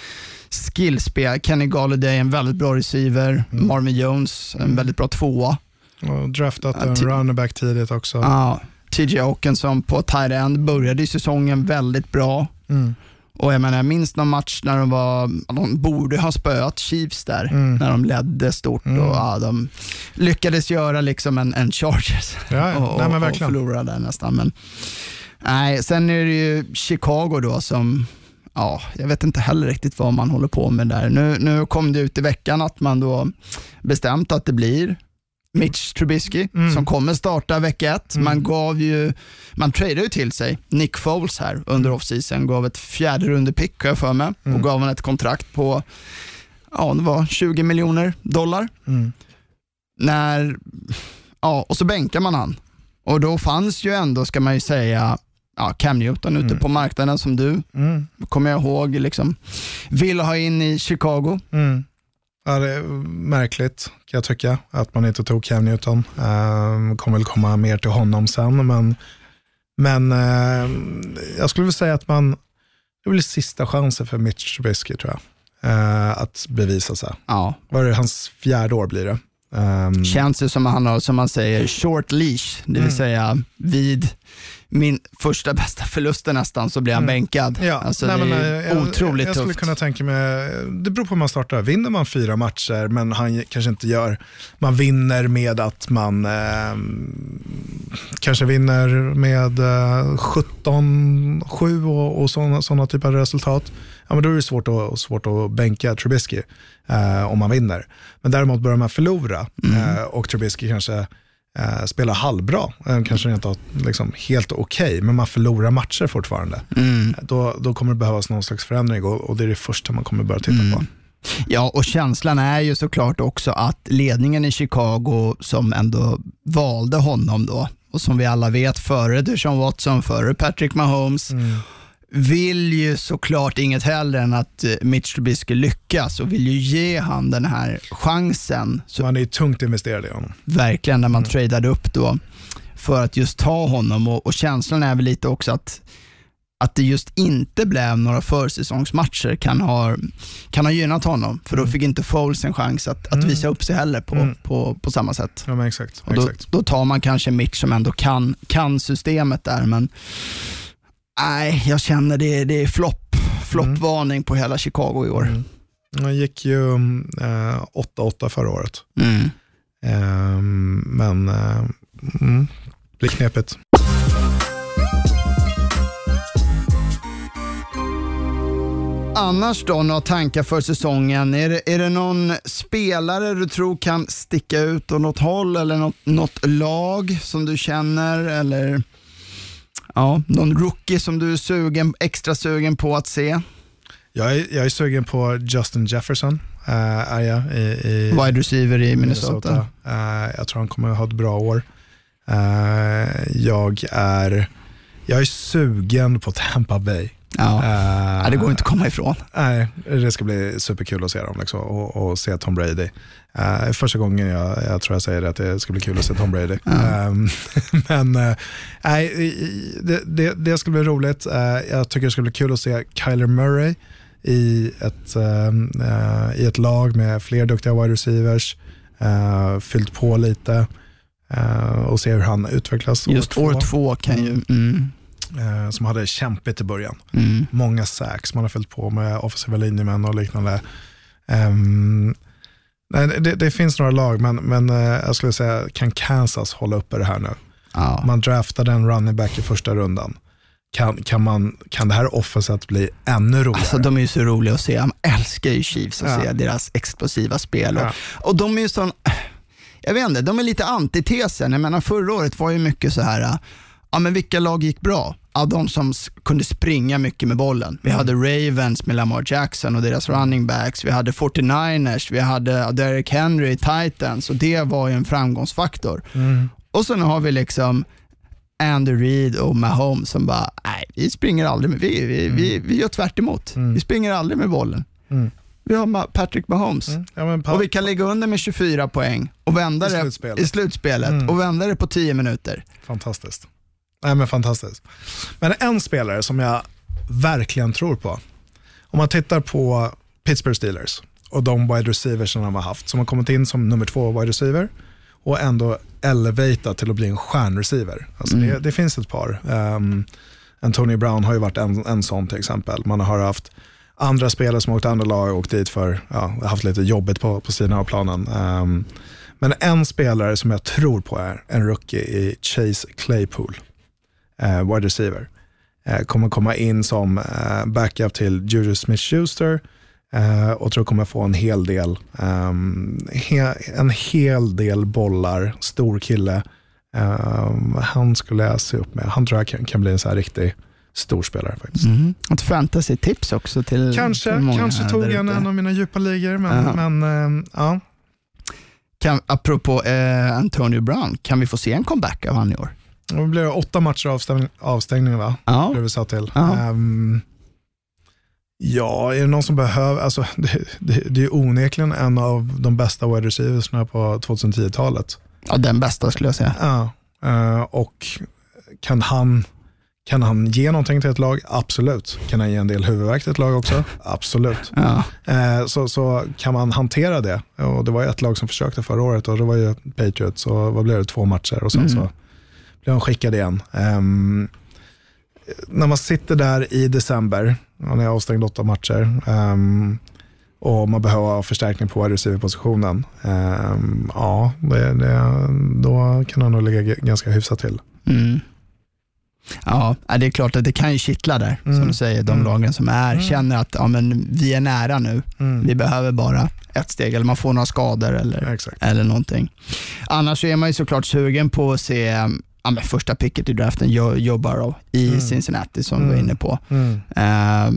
skillspel. Kenny Galladay är en väldigt bra receiver. Mm. Marvin Jones en väldigt bra tvåa. Och draftat en ti- running back tidigt också. Ja. TJ Hawkinson på tight end började ju säsongen väldigt bra. Mm. Och jag menar, jag minns någon match när de var, de borde ha spöat Chiefs där, Mm. när de ledde stort Mm. och ja, de lyckades göra liksom en, en Chargers Ja, ja. och, Nej, och, förlora där nästan. Men, nej, sen är det ju Chicago då som, ja, jag vet inte heller riktigt vad man håller på med där. Nu, nu kom det ut i veckan att man då bestämt att det blir Mitch Trubisky Mm. som kommer starta vecka ett. Mm. Man gav ju, man tradade ju till sig Nick Foles här under offseason, gav ett fjärde runde pick har jag för mig Mm. och gav honom ett kontrakt på, ja det var 20 miljoner dollar. Mm. När, ja och så bänkar man han. Och då fanns ju ändå, ska man ju säga, ja, Cam Newton ute Mm. på marknaden som du, Mm. kommer jag ihåg, liksom, vill ha in i Chicago. Ja, det är märkligt kan jag tycka att man inte tog Cam Newton. Uh, kommer väl komma mer till honom sen, men, men eh, jag skulle vilja säga att man, det blir sista chansen för Mitch Trubisky tror jag. eh, att bevisa sig. Ja, Vad är det, hans fjärde år blir det? Ehm, känns det som att han har, som man säger, short leash, det vill Mm. säga vid min första bästa förluster nästan så blir han Mm. bänkad. Ja, alltså, nej, det är eh, jag, otroligt jag skulle tufft. kunna tänka mig, det beror på hur man startar. Vinner man fyra matcher, men han kanske inte gör, man vinner med att man eh, kanske vinner med eh, 17-7 och, och sådana såna typer av resultat. Ja, men då är det svårt att, svårt att bänka Trubisky eh, om man vinner. Men däremot börjar man förlora eh, och Trubisky kanske eh, spelar halvbra, eh, kanske rent av liksom helt okej, men man förlorar matcher fortfarande. Då, då kommer det behövas någon slags förändring och, och det är det första man kommer börja titta på. Ja, och känslan är ju såklart också att ledningen i Chicago som ändå valde honom då, och som vi alla vet före Deshaun Watson, före Patrick Mahomes, vill ju såklart inget hellre än att eh, Mitch Trubisky lyckas och vill ju ge han den här chansen. Så man är ju tungt investerad i honom. verkligen när man tradade upp då för att just ta honom och, och känslan är väl lite också att att det just inte blev några försäsongsmatcher kan ha, kan ha gynnat honom, för då fick inte Foles en chans att, att visa upp sig heller på, på, på samma sätt. Ja, exakt. Och då, exakt. då tar man kanske Mitch som ändå kan, kan systemet där, men nej, jag känner det, det är flopp, floppvarning på hela Chicago i år. Han gick ju eh, 8-8 förra året. Mm. Ehm, men eh, mm, blir knepigt. Annars då, några tankar för säsongen? Är det, är det någon spelare du tror kan sticka ut åt något håll eller något, något lag som du känner? Eller ja, någon rookie som du är sugen, extra sugen på att se? Jag är, jag är sugen på Justin Jefferson, eh, är jag, i, i Wide receiver i Minnesota. Eh, jag tror han kommer att ha ett bra år. Eh, jag, är, jag är sugen på Tampa Bay. Ja. Ja, det går inte att komma ifrån. Nej, det ska bli superkul att se dem liksom, och, och se Tom Brady. Uh, första gången jag, jag tror jag säger det, att det ska bli kul att se Tom Brady. Ehm, men uh, nej, det, det, det ska bli roligt. Uh, jag tycker det ska bli kul att se Kyler Murray i ett, ehm, eh, i ett lag med fler duktiga wide receivers, uh, fyllt på lite och se hur han utvecklas. Just år två kan ju... Mm, eh, som hade kämpigt i början. mm. Många sacks, man har fyllt på med offensiva linjemän och liknande. Ehm, nej, det, det finns några lag, men, men eh, jag skulle säga, kan Kansas hålla uppe det här nu? Ja. Man draftade en running back i första rundan. Kan, kan, man, kan det här offenset bli ännu roligare? Alltså de är ju så roliga att se. Jag älskar ju Chiefs att Ja. se deras explosiva spel. Ja. Och, och de är ju sån, jag vet inte, de är lite antitesen. Jag menar förra året var ju mycket så här, ja men vilka lag gick bra? Ja, de som kunde springa mycket med bollen. Vi hade Ravens med Lamar Jackson och deras running backs. Vi hade 49ers, vi hade ja, Derrick Henry, Titans och det var ju en framgångsfaktor. Och sen har vi liksom Andy Reid och Mahomes som bara, nej, vi springer aldrig med, vi, vi, vi, vi gör tvärt emot. Vi springer aldrig med bollen. Mm. Vi har Patrick Mahomes. Ja, men pa- Och vi kan ligga under med 24 poäng och vända I det slutspelet. i slutspelet Mm. och vända det på 10 minuter. Fantastiskt. Nej, men fantastiskt. Men en spelare som jag verkligen tror på, om man tittar på Pittsburgh Steelers och de wide receivers som de har haft, som har kommit in som nummer två wide receiver och ändå elevatat till att bli en stjärnreceiver. Alltså det, det finns ett par. Um, Antonio Brown har ju varit en, en sån till exempel. Man har haft andra spelare som har åkt andra lag och åkt dit för, ja, haft lite jobbigt på, på sidan av planen. Um, men en spelare som jag tror på är en rookie i Chase Claypool, eh, wide receiver. Eh, kommer komma in som eh, backup till Juju Smith-Schuster eh, och tror kommer få en hel del, ehm, he, en hel del bollar, stor kille. Ehm, han skulle jag se upp med. Han tror jag kan, kan bli en så här riktig stor spelare faktiskt. Mm. Ett fantasy-tips också till Kanske, till många kanske tog han en av mina djupa ligor, men, Ja. men ehm, ja. Kan, apropå eh, Antonio Brown, kan vi få se en comeback av han i år? Det blir åtta matcher avstäng, avstängning va? Ja. Det vi sa till. Ja. Ehm, ja, är det någon som behöver, alltså det, det, det är onekligen en av de bästa wide receiversna på 2010-talet. ja, den bästa skulle jag säga. Ja, eh, och kan han, kan han ge någonting till ett lag? Absolut. Kan han ge en del huvudvärk till ett lag också? Absolut. Ja. Eh, så, så kan man hantera det. Och det var ett lag som försökte förra året och det var ju Patriots och vad blev det, två matcher och sen så blev han skickad igen. Ehm, när man sitter där i december, han är avstängd åtta matcher ehm, och man behöver förstärkning på receiver-positionen, ehm, ja, det, det, då kan han nog ligga ganska hyfsat till. Mm. Ja, det är klart att det kan ju kittla där, som du säger, de lagen som är, känner att ja, men vi är nära nu. Vi behöver bara ett steg, eller man får några skador eller, Exakt. eller någonting. Annars är man ju såklart sugen på att se ja, men första picket i draften, Joe, Joe Burrow i Cincinnati som vi var inne på. Eh,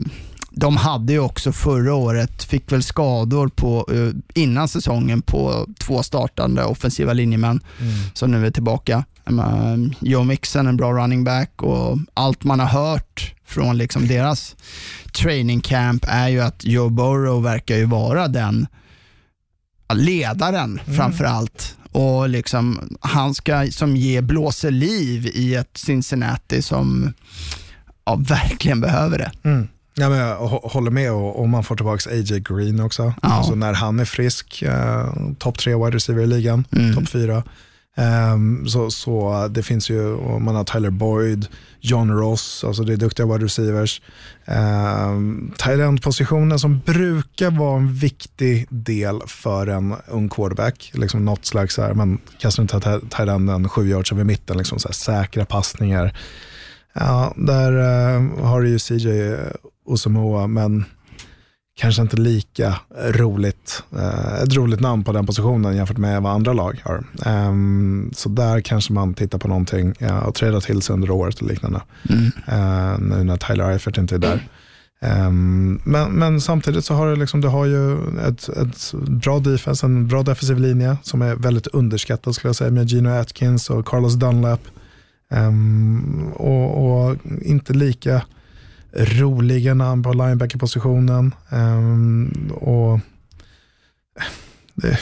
de hade ju också förra året, fick väl skador på, eh, innan säsongen på två startande offensiva linjemän som nu är tillbaka. Um, Joe Mixon, en bra running back och allt man har hört från liksom deras training camp är ju att Joe Burrow verkar ju vara den ledaren framför allt. Och liksom, han ska som ge blåser liv i ett Cincinnati som ja, verkligen behöver det. Mm. Ja, men jag hå- håller med och om man får tillbaka AJ Green också. Ja. Alltså när han är frisk, eh, topp tre wide receiver i ligan, Mm. topp fyra. Ehm, så, så det finns ju, man har Tyler Boyd, John Ross, alltså det är duktiga wide receivers. Ehm, um, tight end-positionen som brukar vara en viktig del för en ung quarterback. Liksom något slags, så här, man kastar inte tight enden sju yards över mitten, liksom så här, säkra passningar. Ja, där eh, har du ju CJ Osamoa, men kanske inte lika roligt, eh, ett roligt namn på den positionen jämfört med vad andra lag har. Ehm, så där kanske man tittar på någonting och träda till sig under året och liknande. Eh, nu när Tyler Eifert inte är där. Ehm, men, men samtidigt så har du, liksom, du har ju ett, ett bra defense, en bra defensiv linje som är väldigt underskattad skulle jag säga med Gino Atkins och Carlos Dunlap. Ehm, och, och inte lika roliga namn på linebackerpositionen. Um, och det,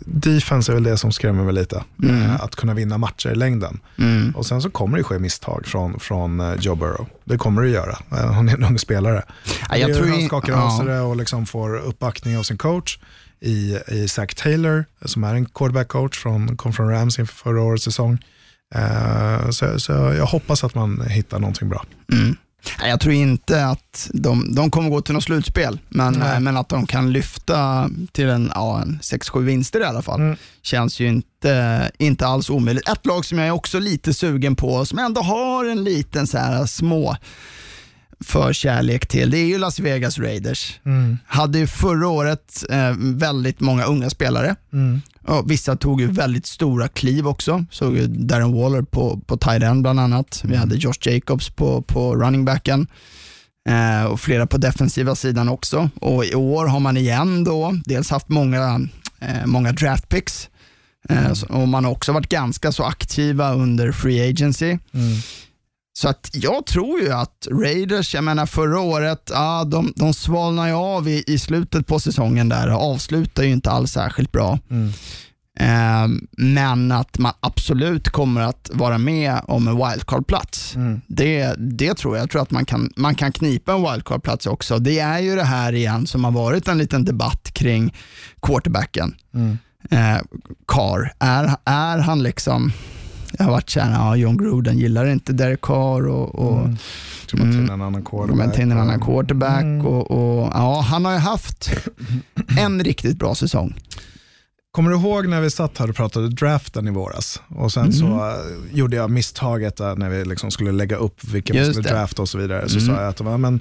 defense är väl det som skrämmer mig lite. Eh, Att kunna vinna matcher i längden. Mm. Och sen så kommer det ske misstag från, från eh, Joe Burrow. Det kommer det göra. Eh, Han är en ung spelare. Ja, jag tror han skakar av sig det och liksom får uppbackning av sin coach i, i Zach Taylor, som är en quarterback-coach från, kom från Rams inför förra årets säsong. Eh, så, så jag hoppas att man hittar någonting bra. Mm. Nej, Jag tror inte att de, de kommer gå till något slutspel, men, Nej. men att de kan lyfta till en, ja, en 6-7 vinster i alla fall. Mm. Känns ju inte, inte alls omöjligt. Ett lag som jag är också lite sugen på, som ändå har en liten så här små förkärlek till, det är ju Las Vegas Raiders. Mm. Hade ju förra året eh, väldigt många unga spelare. Mm. Och vissa tog ju väldigt stora kliv också. Såg ju Darren Waller på, på tight end bland annat. Vi hade Josh Jacobs på, på running backen. Eh, och flera på defensiva sidan också. Och i år har man igen då dels haft många, eh, många draft picks. Eh, så- och man har också varit ganska så aktiva under free agency. Mm. Så att jag tror ju att Raiders, jag menar förra året, ja, de, de svalnar ju av i, i slutet på säsongen där och avslutar ju inte alls särskilt bra. Mm. Eh, men att man absolut kommer att vara med om en wildcard-plats. Mm. Det, det tror jag. Jag tror att man kan, man kan knipa en wildcard-plats också. Det är ju det här igen som har varit en liten debatt kring quarterbacken. Mm. Eh, Carr, är, är han liksom, jag har varit såhär, ja, John Gruden gillar inte Derek Carr och, och Mm. Man ta in en annan quarterback? till en annan quarterback. Mm. Och, och, ja, han har ju haft en riktigt bra säsong. Kommer du ihåg när vi satt här och pratade draften i våras? Och sen så Mm. eh, gjorde jag misstaget där när vi liksom skulle lägga upp vilka Just skulle det. drafta och så vidare. Så Mm. sa jag att men,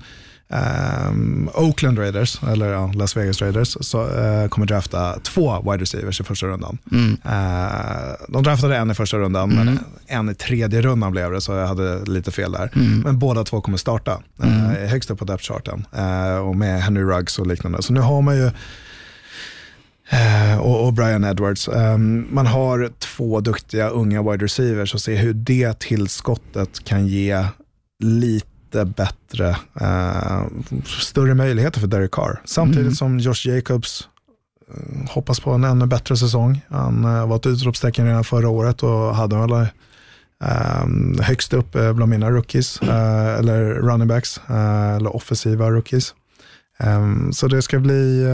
ehm, Oakland Raiders, eller ja, Las Vegas Raiders, så, eh, kommer drafta två wide receivers i första rundan. Mm. Eh, de draftade en i första rundan, men en i tredje rundan blev det, så jag hade lite fel där. Men båda två kommer starta eh, högst upp på depth charten eh, och med Henry Ruggs och liknande. Så nu har man ju och, och Brian Edwards. Ehm, man har två duktiga unga wide receivers och se hur det tillskottet kan ge lite bättre, eh, större möjligheter för Derek Carr. Samtidigt som Josh Jacobs eh, hoppas på en ännu bättre säsong. Han eh, var ett utropstecken redan förra året och hade alla Um, högst upp eh, bland mina rookies, eh, eller running backs, eh, eller offensiva rookies. Så det ska bli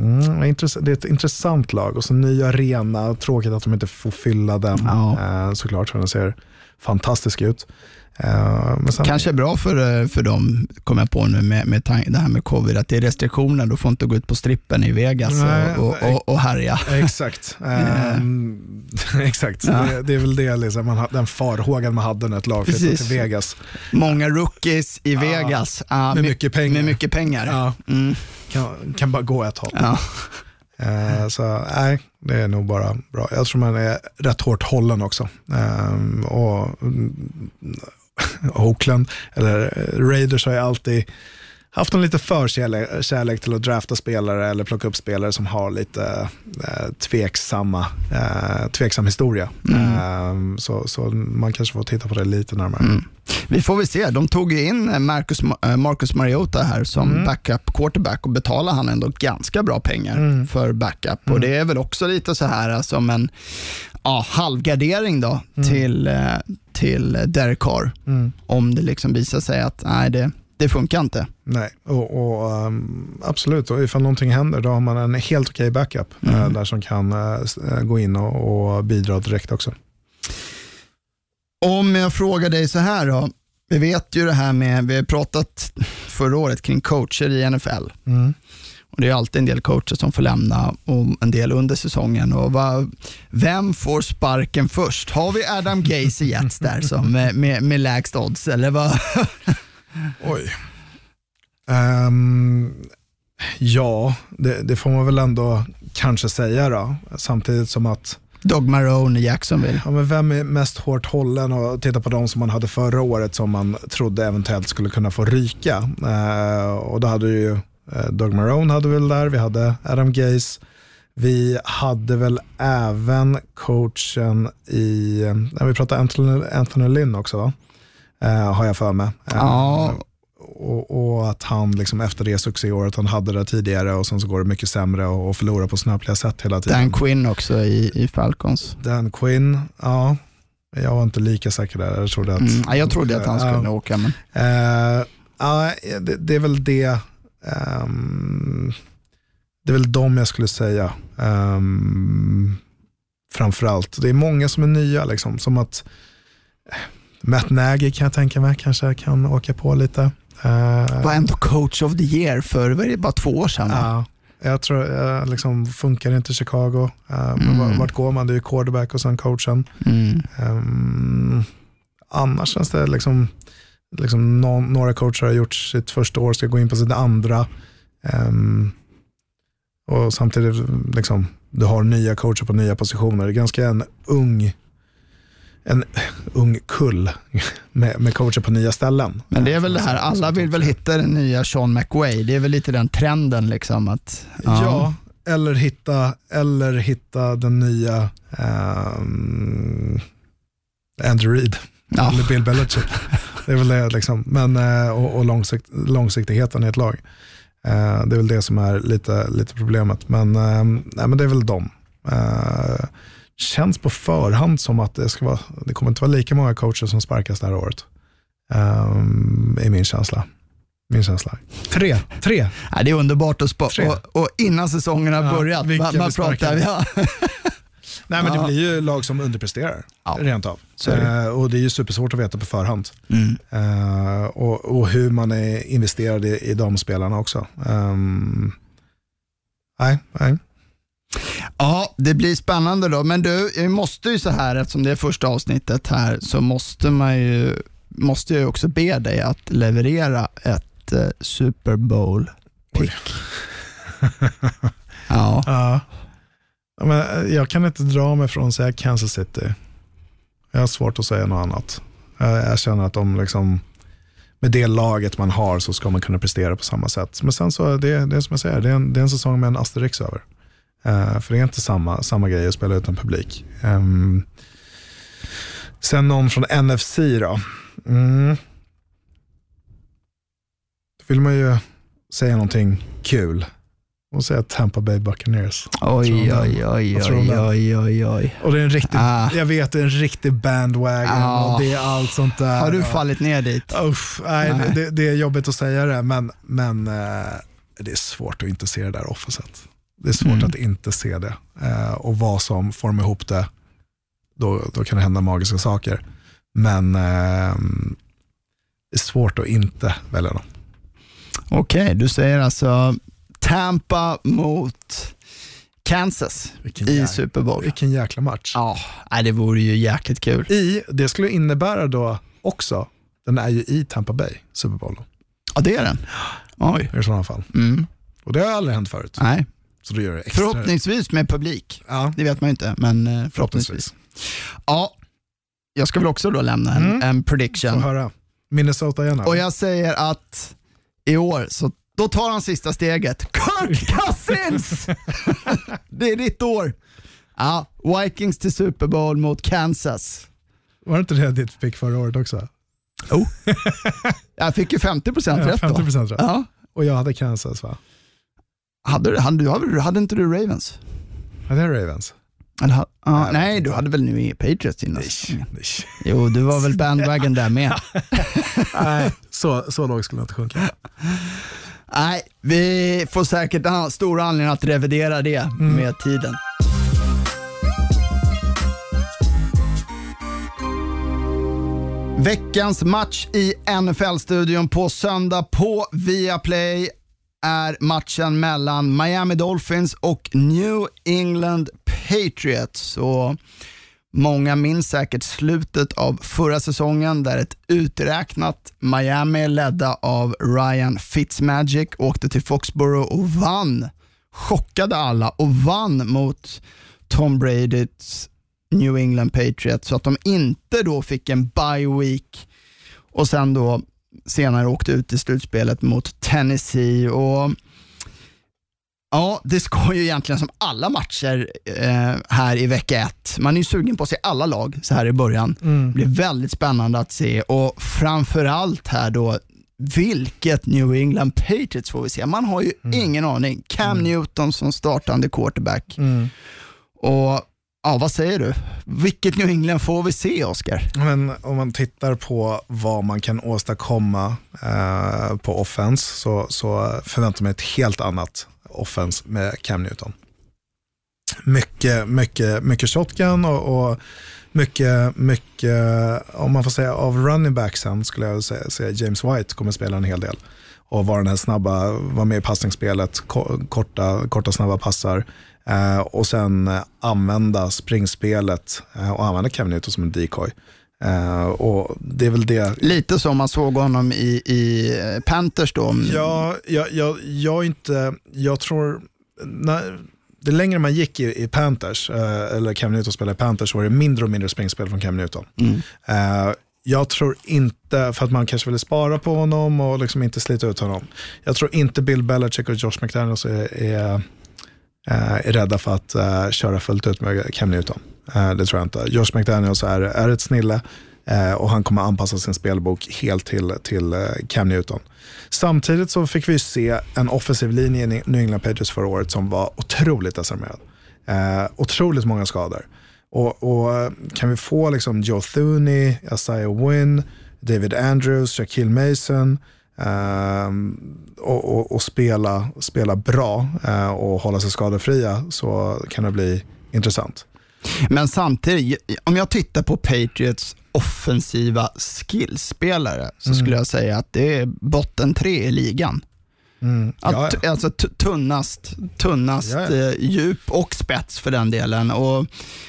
Mm, det är ett intressant lag och så ny arena. Tråkigt att de inte får fylla den Ja. eh, såklart, den ser fantastisk ut. Eh, sen, Kanske är bra för, eh, för dem, kommer jag på nu, med, med det här med covid, att det är restriktioner. Du får inte gå ut på strippen i Vegas Nej, och, och, och, och härja. Exakt. Ehm, exakt. Ja. Det, det är väl det, liksom, man, den farhågan man hade när ett lag flyttade till Vegas. Många rookies i Vegas. Ja, med my- mycket pengar. Med mycket pengar. Ja, Mm, kan, kan bara gå ett håll. ja. Eh, så nej, det är nog bara bra. Jag tror man är rätt hårt hållen också. Ehm, och mm, Oakland, eller Raiders har ju alltid haft en lite förkärlek kärlek till att drafta spelare eller plocka upp spelare som har lite eh, tveksamma, eh, tveksam historia. Ehm, så, så man kanske får titta på det lite närmare. Vi får väl se. De tog ju in eh, Marcus, eh, Marcus Mariota här som Mm. backup quarterback och betalade han ändå ganska bra pengar för backup. Mm. Och Det är väl också lite så här eh, som en ja, halvgardering då till, eh, till Derek Carr. Mm. Om det liksom visar sig att nej, det, det funkar inte. Nej, och, och ehm, absolut, och ifall någonting händer då har man en helt okej backup eh, där som kan eh, gå in och, och bidra direkt också. Om jag frågar dig så här då. Vi vet ju det här med, vi har pratat förra året kring coacher i NFL. Mm. Och det är alltid en del coacher som får lämna och en del under säsongen. Och vad, vem får sparken först? Har vi Adam Gaze i Jets där som med, med, med lägst odds? Eller vad? Oj. Ehm, ja, det, det får man väl ändå kanske säga då. Samtidigt som att, Dog Marone i Jacksonville. ja, men vem är mest hårt hållen och titta på de som man hade förra året som man trodde eventuellt skulle kunna få ryka. Eh, och då hade ju Doug Marone hade väl där, vi hade Adam Gaze. Vi hade väl även coachen i, eh, när vi pratade Anthony, Anthony Lynn också va? Eh, har jag för mig. Eh, Ja. och, och att han liksom efter det succéåret han hade det tidigare och sen så går det mycket sämre och, och förlorar på snöpliga sätt hela tiden. Dan Quinn också i, i Falcons. Dan Quinn, ja. Jag var inte lika säker där. Jag trodde att, Mm. ja, Jag trodde att han skulle Ja. åka, men Eh, ja, det, det är väl det. Ehm, det är väl de jag skulle säga. Um, framförallt. Det är många som är nya, liksom, som att eh, Matt Nagy kan jag tänka mig kanske kan åka på lite. Eh, var ändå coach of the year för var det bara två år sedan. Ja, jag tror, uh, liksom, funkar inte Chicago. Uh, vart- Vart går man? Det är ju quarterback och sen coachen. Mm. Um, annars känns det liksom, liksom nå- några coacher har gjort sitt första år, ska gå in på sitt andra. Ehm, och samtidigt, liksom, du har nya coacher på nya positioner. Det är ganska en ung, en ung kull med, med coacher på nya ställen. Men det är väl det här, alla vill väl hitta den nya Sean McWay. Det är väl lite den trenden liksom att Ja, eller, hitta, eller hitta den nya ehm, Andrew Reid. Ja. Eller Bill Belichick. Det är väl det liksom. Men, eh, och och långsikt, långsiktigheten i ett lag. Eh, Det är väl det som är lite, lite problemet. Men, eh, nej, men det är väl dem. Känns på förhand som att det, ska vara, det kommer inte vara lika många coacher som sparkas det här året. Är min känsla. Min känsla. Tre. Tre. Ja, det är underbart att. Tre. Och, och innan säsongen har Ja, börjat, man, man pratar, ja. Nej men det blir ju lag som underpresterar. Ja, Rent av. Eh, och det är ju supersvårt att veta på förhand. Mm. Eh, och, och hur man är investerad i, i de spelarna också. Ehm, nej, nej. ja, det blir spännande då. Men du, jag måste ju så här, eftersom det är första avsnittet här, så måste man ju, måste jag också be dig att leverera ett eh, Super Bowl-pick. ja. Ja. Men eh, jag kan inte dra mig från att säga Kansas City. Jag har svårt att säga något annat. Jag, jag känner att de liksom, med det laget man har så ska man kunna prestera på samma sätt. Men sen så det, det är som jag säger, det är en, det är en säsong med en asterix över. Uh, för det är inte samma, samma grej att spela utan publik. Um, sen någon från NFC då. Mm. Då vill man ju säga någonting kul. Och säga Tampa Bay Buccaneers. Oj, oj, oj, oj, oj, oj, oj. Och det är en riktig, Ah. jag vet det är en riktig bandwagon Ah. och det är allt sånt där. Har du fallit ner dit? Uff, nej, Nej. Det, det är jobbigt att säga det, men, men eh, det är svårt att inte se det där offenset. Det är svårt Mm. att inte se det. Eh, och vad som formar ihop det, då, då kan det hända magiska saker. Men eh, det är svårt att inte välja dem. Okej, du säger alltså Tampa mot Kansas Vilken i Super Bowl. Vilken jäkla match. Ja, det vore ju jäkligt kul. I, det skulle innebära då också, den är ju i Tampa Bay, Super Bowl, Ja, det är den. Oj. i sådana fall. Mm. Och det har aldrig hänt förut. Nej. Så då gör det extra. Förhoppningsvis med publik. Ja, Det vet man ju inte, men eh, förhoppningsvis. förhoppningsvis. Ja, jag ska väl också då lämna en, Mm. en prediction. höra. Minnesota igen. Och jag säger att i år, så då tar han sista steget. Kirk Cousins! det är ditt år. Ja, Vikings till Super Bowl mot Kansas. Var det inte det ditt pick förra året också? Oh. Jag fick ju 50% Ja, rätt då. 50% rätt. Ja. Och jag hade Kansas va? Hade, hade, hade, hade inte du Ravens? Ja, det är Ravens. Eller, ja, Nej, nej, jag du hade väl nu Patriots innan? Nej, nej. Jo, du var väl bandwagon där med. nej så, så lågt skulle jag inte sjunka. Nej, vi får säkert ha stor anledning att revidera det Mm. med tiden. Veckans match i NFL-studion på söndag på Viaplay är matchen mellan Miami Dolphins och New England Patriots. Och Många minns säkert slutet av förra säsongen där ett uträknat Miami ledda av Ryan Fitzmagic åkte till Foxborough och vann. Chockade alla och vann mot Tom Bradys New England Patriots så att de inte då fick en bye week och sen då senare åkte ut i slutspelet mot Tennessee. och Ja, det ska ju egentligen som alla matcher eh, här i vecka ett. Man är ju sugen på att se alla lag så här i början. Det blir väldigt spännande att se och framförallt här då, vilket New England Patriots får vi se. Man har ju ingen aning. Cam Newton som startande quarterback. Och ja, vad säger du? Vilket New England får vi se, Oscar? Men om man tittar på vad man kan åstadkomma eh, på offense så, så förväntar man ett helt annat offense med Cam Newton. Mycket, mycket, mycket shotgun och, och mycket, mycket, om man får säga av running backsen skulle jag säga, säga James White kommer spela en hel del. Och vara den här snabba, vara med i passningsspelet, korta, korta snabba passar. Eh, och sen använda springspelet eh, och använda Cam Newton som en decoy. Eh, och det är väl det Lite som man såg honom i, i eh, Panthers då. Ja, jag, jag, jag, inte, jag tror, när, det längre man gick i, i Panthers, eh, eller Cam Newton spelade i Panthers, så var det mindre och mindre springspel från Cam Newton. Eh, jag tror inte, för att man kanske ville spara på honom och liksom inte slita ut honom. Jag tror inte Bill Belichick och Josh McDaniels är, är, Eh, är rädda för att eh, köra fullt ut med Cam Newton. Eh, det tror jag inte. Josh McDaniels är, är ett snille och han kommer anpassa sin spelbok helt till, till Cam Newton. Samtidigt så fick vi se en offensiv linje i New England Patriots förra året som var otroligt desarmerad. Eh, otroligt många skador. Och, och kan vi få liksom Joe Thuney, Isaiah Wynn, David Andrews, Shaquille Mason och, och, och spela, spela bra eh, och hålla sig skadefria så kan det bli intressant. Men samtidigt, om jag tittar på Patriots offensiva skillspelare så skulle jag säga att det är botten tre i ligan. Att, Ja, ja. Alltså tunnast, tunnast Ja. Eh, djup och spets för den delen. Och,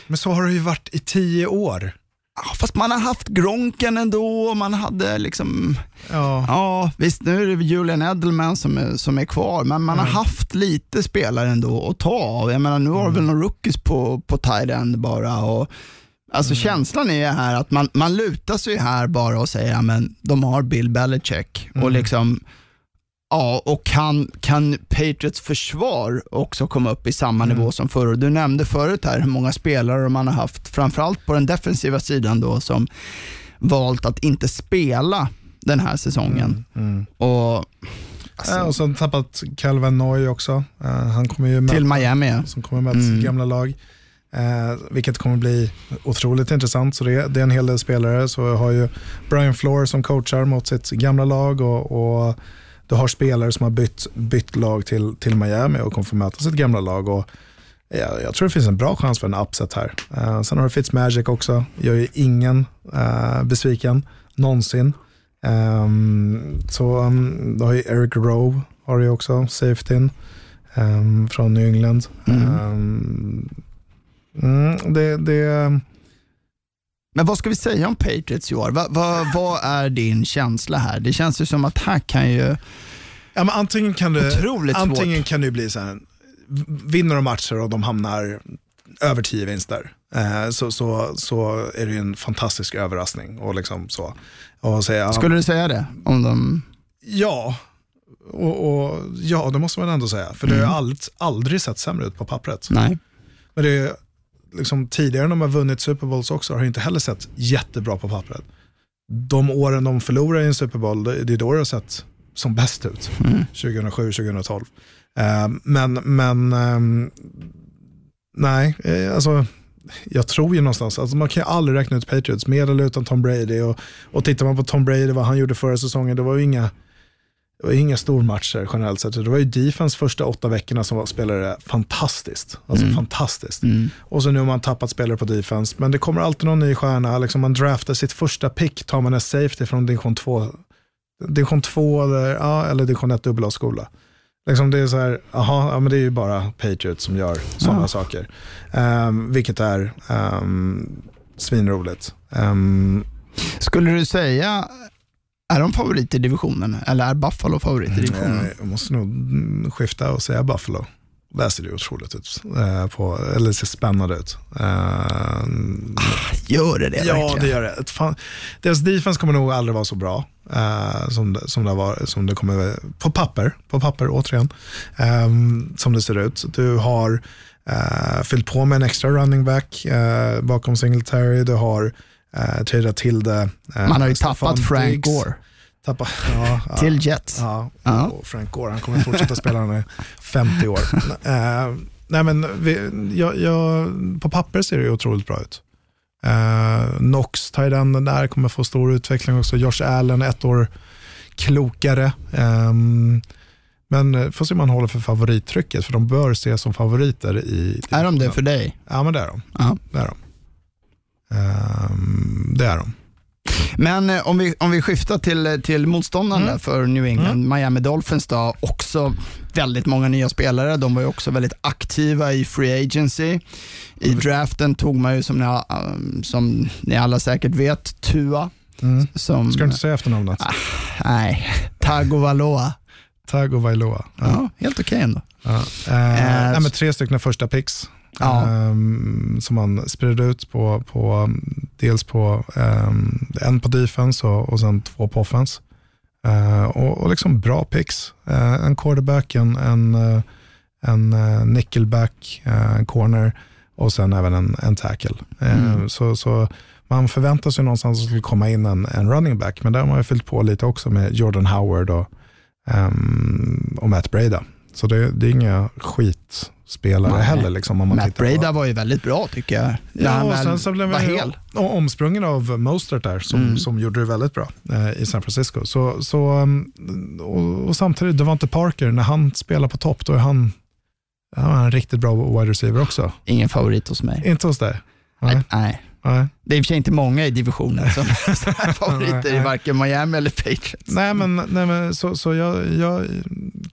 Men så har det ju varit i tio år. Ja, fast man har haft Gronken ändå man hade liksom, Ja. ja visst nu är det Julian Edelman som är, som är kvar, men man har haft lite spelare ändå att ta av. Jag menar nu har du väl några rookies på, på tight end bara. Och, Alltså känslan är här att man, man lutar sig här bara och säger att de har Bill Belichick och liksom Ja, och kan, kan Patriots försvar också komma upp i samma nivå som förr? Du nämnde förut här hur många spelare man har haft, framförallt på den defensiva sidan då, som valt att inte spela den här säsongen. Och alltså, Ja, och sen tappat Calvin Noy också. Eh, han kommer ju till möta, Miami. ja. som kommer möta sitt gamla lag. Eh, vilket kommer bli otroligt intressant. Så det, är- det är en hel del spelare. Så jag har ju Brian Floor som coachar mot sitt gamla lag och, och du har spelare som har bytt, bytt lag till, till Miami och kommer få möta sitt gamla lag. Och, ja, jag tror det finns en bra chans för en upset här. Eh, sen har du Fitzmagic också, gör ju ingen eh, besviken någonsin. Ehm, så um, då har ju Eric Rowe har ju också, safetyn um, från New England. Mm. Ehm, mm, det, det, Men vad ska vi säga om Patriots i år? Va, va, vad är din känsla här? Det känns ju som att här kan ju... ja, men antingen kan det, Otroligt antingen svårt. kan det bli så här, vinner de matcher och de hamnar över tio vinster. Eh, så, så, så är det ju en fantastisk överraskning. Och liksom så. Och säga, Skulle du säga det? Om de... Ja, och, och, ja det måste man ändå säga. För det har ju ald, aldrig sett sämre ut på pappret. Nej. Men det är, liksom, tidigare när de har vunnit Super Bowls också har inte heller sett jättebra på pappret. De åren de förlorar i en Super Bowl, det, är då det har sett som bäst ut. 2007-2012. Eh, men, men ehm, nej, eh, alltså jag tror ju någonstans, alltså man kan ju aldrig räkna ut Patriots med eller utan Tom Brady. Och, och tittar man på Tom Brady, vad han gjorde förra säsongen, det var ju inga, det var inga stormatcher generellt sett. Det var ju defense första åtta veckorna som var, spelade fantastiskt. Alltså fantastiskt. Och så nu har man tappat spelare på defense, men det kommer alltid någon ny stjärna. Liksom man draftar sitt första pick, tar man en safety från division 2, division 2 eller, ja, eller division 1 dubbel skola Liksom det är så här, aha, ja, men det är ju bara Patriots som gör sådana Ja. saker. Um, vilket är um, svinroligt. Um, Skulle du säga, är de favorit i divisionen? Eller är Buffalo favorit i divisionen? Eh, Jag måste nog mm, skifta och säga Buffalo. Där ser det otroligt ut. Eh, på, eller ser spännande ut. Eh, Gör det det ja, verkligen? det gör det. Fan, deras defense kommer nog aldrig vara så bra eh, som, som, det var, som det kommer på papper. På papper återigen. Eh, som det ser ut. Du har eh, fyllt på med en extra running back eh, bakom Singletary. Du har eh, tradat till det. eh, Man har ju Stefan tappat Frank Diggs. Gore Tappa, ja, ja. till Jets. Ja, och Frank Gore, han kommer fortsätta spela när han är 50 år. Eh, nej men vi, jag, jag, på papper ser det otroligt bra ut. Uh, Knox, tight-enden där, kommer få stor utveckling också. Josh Allen, ett år klokare. Ehm, men eh, får se om man håller för favorittrycket, för de bör ses som favoriter i... Är de det för dig? Ja, men det är de. Ja. Det är de. Ehm, det är de. Men eh, om vi, om vi skiftar till, till motståndarna Mm. för New England, Miami Dolphins då, också väldigt många nya spelare. De var ju också väldigt aktiva i free agency. I Mm. draften tog man ju som ni, um, som ni alla säkert vet, Tua. Mm. Som, Ska du inte säga efternamnet? Nej, Tagovailoa. Tago Vailoa. Ja, helt okej ändå. Ja. Eh, nej, men tre stycken första picks Ja. ehm, som man spred ut på, på dels på ehm, en på defense och, och sen två på offense. Eh, och, och liksom bra picks. Eh, en quarterback, en, en, eh, en eh, nickelback, eh, en corner och sen även en, en tackle. Eh, Mm. så, så man förväntar sig någonstans att det skulle komma in en, en running back, men där har man ju fyllt på lite också med Jordan Howard och, ehm, och Matt Breda. Så det, det är inga skitspelare Nej. heller. Liksom, om man Matt på- Breda var ju väldigt bra tycker jag. Ja, och sen så blev var hel. omsprungen av Mostert där som, Mm. som gjorde det väldigt bra eh, i San Francisco. Så, så, um, och, och samtidigt, Devante Parker, när han spelar på topp, då är han, han är en riktigt bra wide receiver också. Ingen favorit hos mig. Inte hos dig? Nej. Nej. Nej. Det är i och för sig inte många i divisionen som är favoriter i varken Miami eller Patriots. Nej, men, nej, men så, så jag, jag,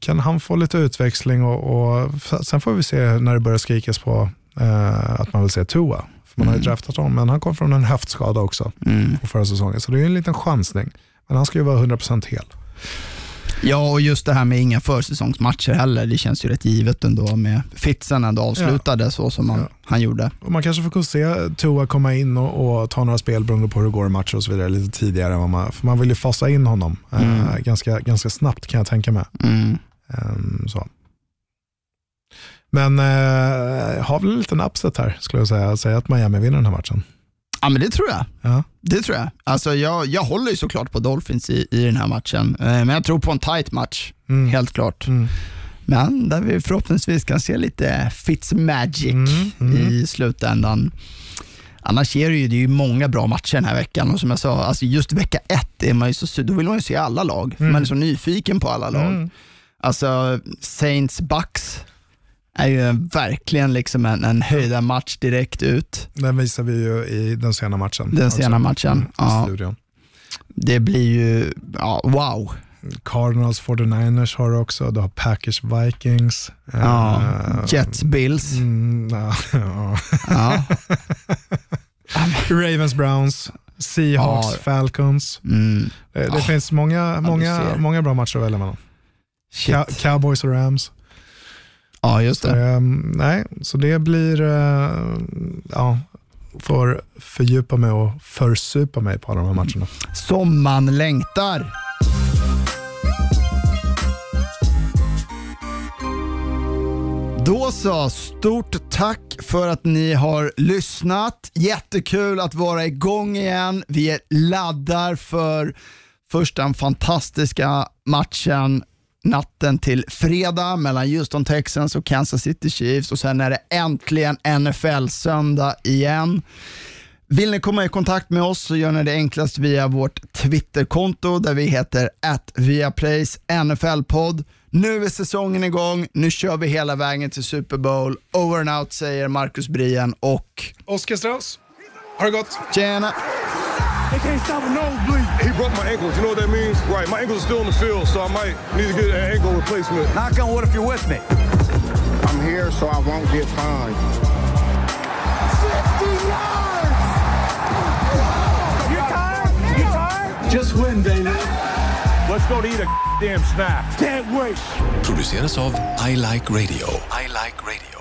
kan han få lite utväxling och, och sen får vi se när det börjar skrikas på eh, att man vill se Tua. För man har ju Mm. draftat honom, men han kom från en höftskada också Mm. på förra säsongen. Så det är ju en liten chansning. Men han ska ju vara 100% hel. Ja, och just det här med inga försäsongsmatcher heller. Det känns ju rätt givet ändå med Fitzen ändå avslutade så som han, Ja. han gjorde. Och man kanske får se Tua komma in och, och ta några spel beroende på hur det går i matcher och så vidare lite tidigare. än man, för man vill ju fasa in honom eh, Mm. ganska, ganska snabbt kan jag tänka mig. Mm. Ehm, så. Men eh, har väl en liten upset här skulle jag säga. Säga att Miami vinner den här matchen. Ja, men det tror jag. Ja. Det tror jag. Alltså, jag, jag håller ju såklart på Dolphins i, i den här matchen, eh, men jag tror på en tight match, Mm. helt klart. Mm. Men där vi förhoppningsvis kan se lite Fitzmagic Mm, mm. i slutändan. Annars är det ju, det är ju många bra matcher den här veckan och som jag sa, alltså just vecka ett är man ju så, då vill man ju se alla lag. Mm. Man är så nyfiken på alla lag. Mm. Alltså Saints Bucks är ju verkligen liksom en, en höjda match direkt ut. Den visar vi ju i den sena matchen. Den sena matchen, Mm, ja. studion. Det blir ju, ja, wow. Cardinals 49ers har du också, du har Packers Vikings. Ja, Eh, Jets, Bills. Mm, ja, ja. Ja. Ravens Browns, Seahawks Ja. Falcons. Mm. Det, det Ja. finns många, många, många bra matcher att välja mellan. Cow- Cowboys och Rams. Ja, just Så, det. ehm, nej, så det blir, eh, ja, får fördjupa mig och försupa mig på alla de här matcherna. Som man längtar. Då så, stort tack för att ni har lyssnat. Jättekul att vara igång igen. Vi laddar för först den fantastiska matchen natten till fredag mellan Houston Texans och Kansas City Chiefs och sen är det äntligen NFL-söndag igen. Vill ni komma i kontakt med oss så gör ni det enklast via vårt Twitterkonto där vi heter viaplays NFL-podd. Nu är säsongen igång, nu kör vi hela vägen till Super Bowl. Over and out säger Marcus Brien och Oskar Strauss, har det gott? tjena! They can't stop a nosebleed. He broke my ankles. You know what that means? Right. My ankles are still in the field, so I might need to get an ankle replacement. Knock on wood if you're with me. I'm here so I won't get fined. 50 yards! You tired? You tired? Just win, baby. Let's go to eat a damn snack. Can't wait. produceras av I Like Radio. I Like Radio.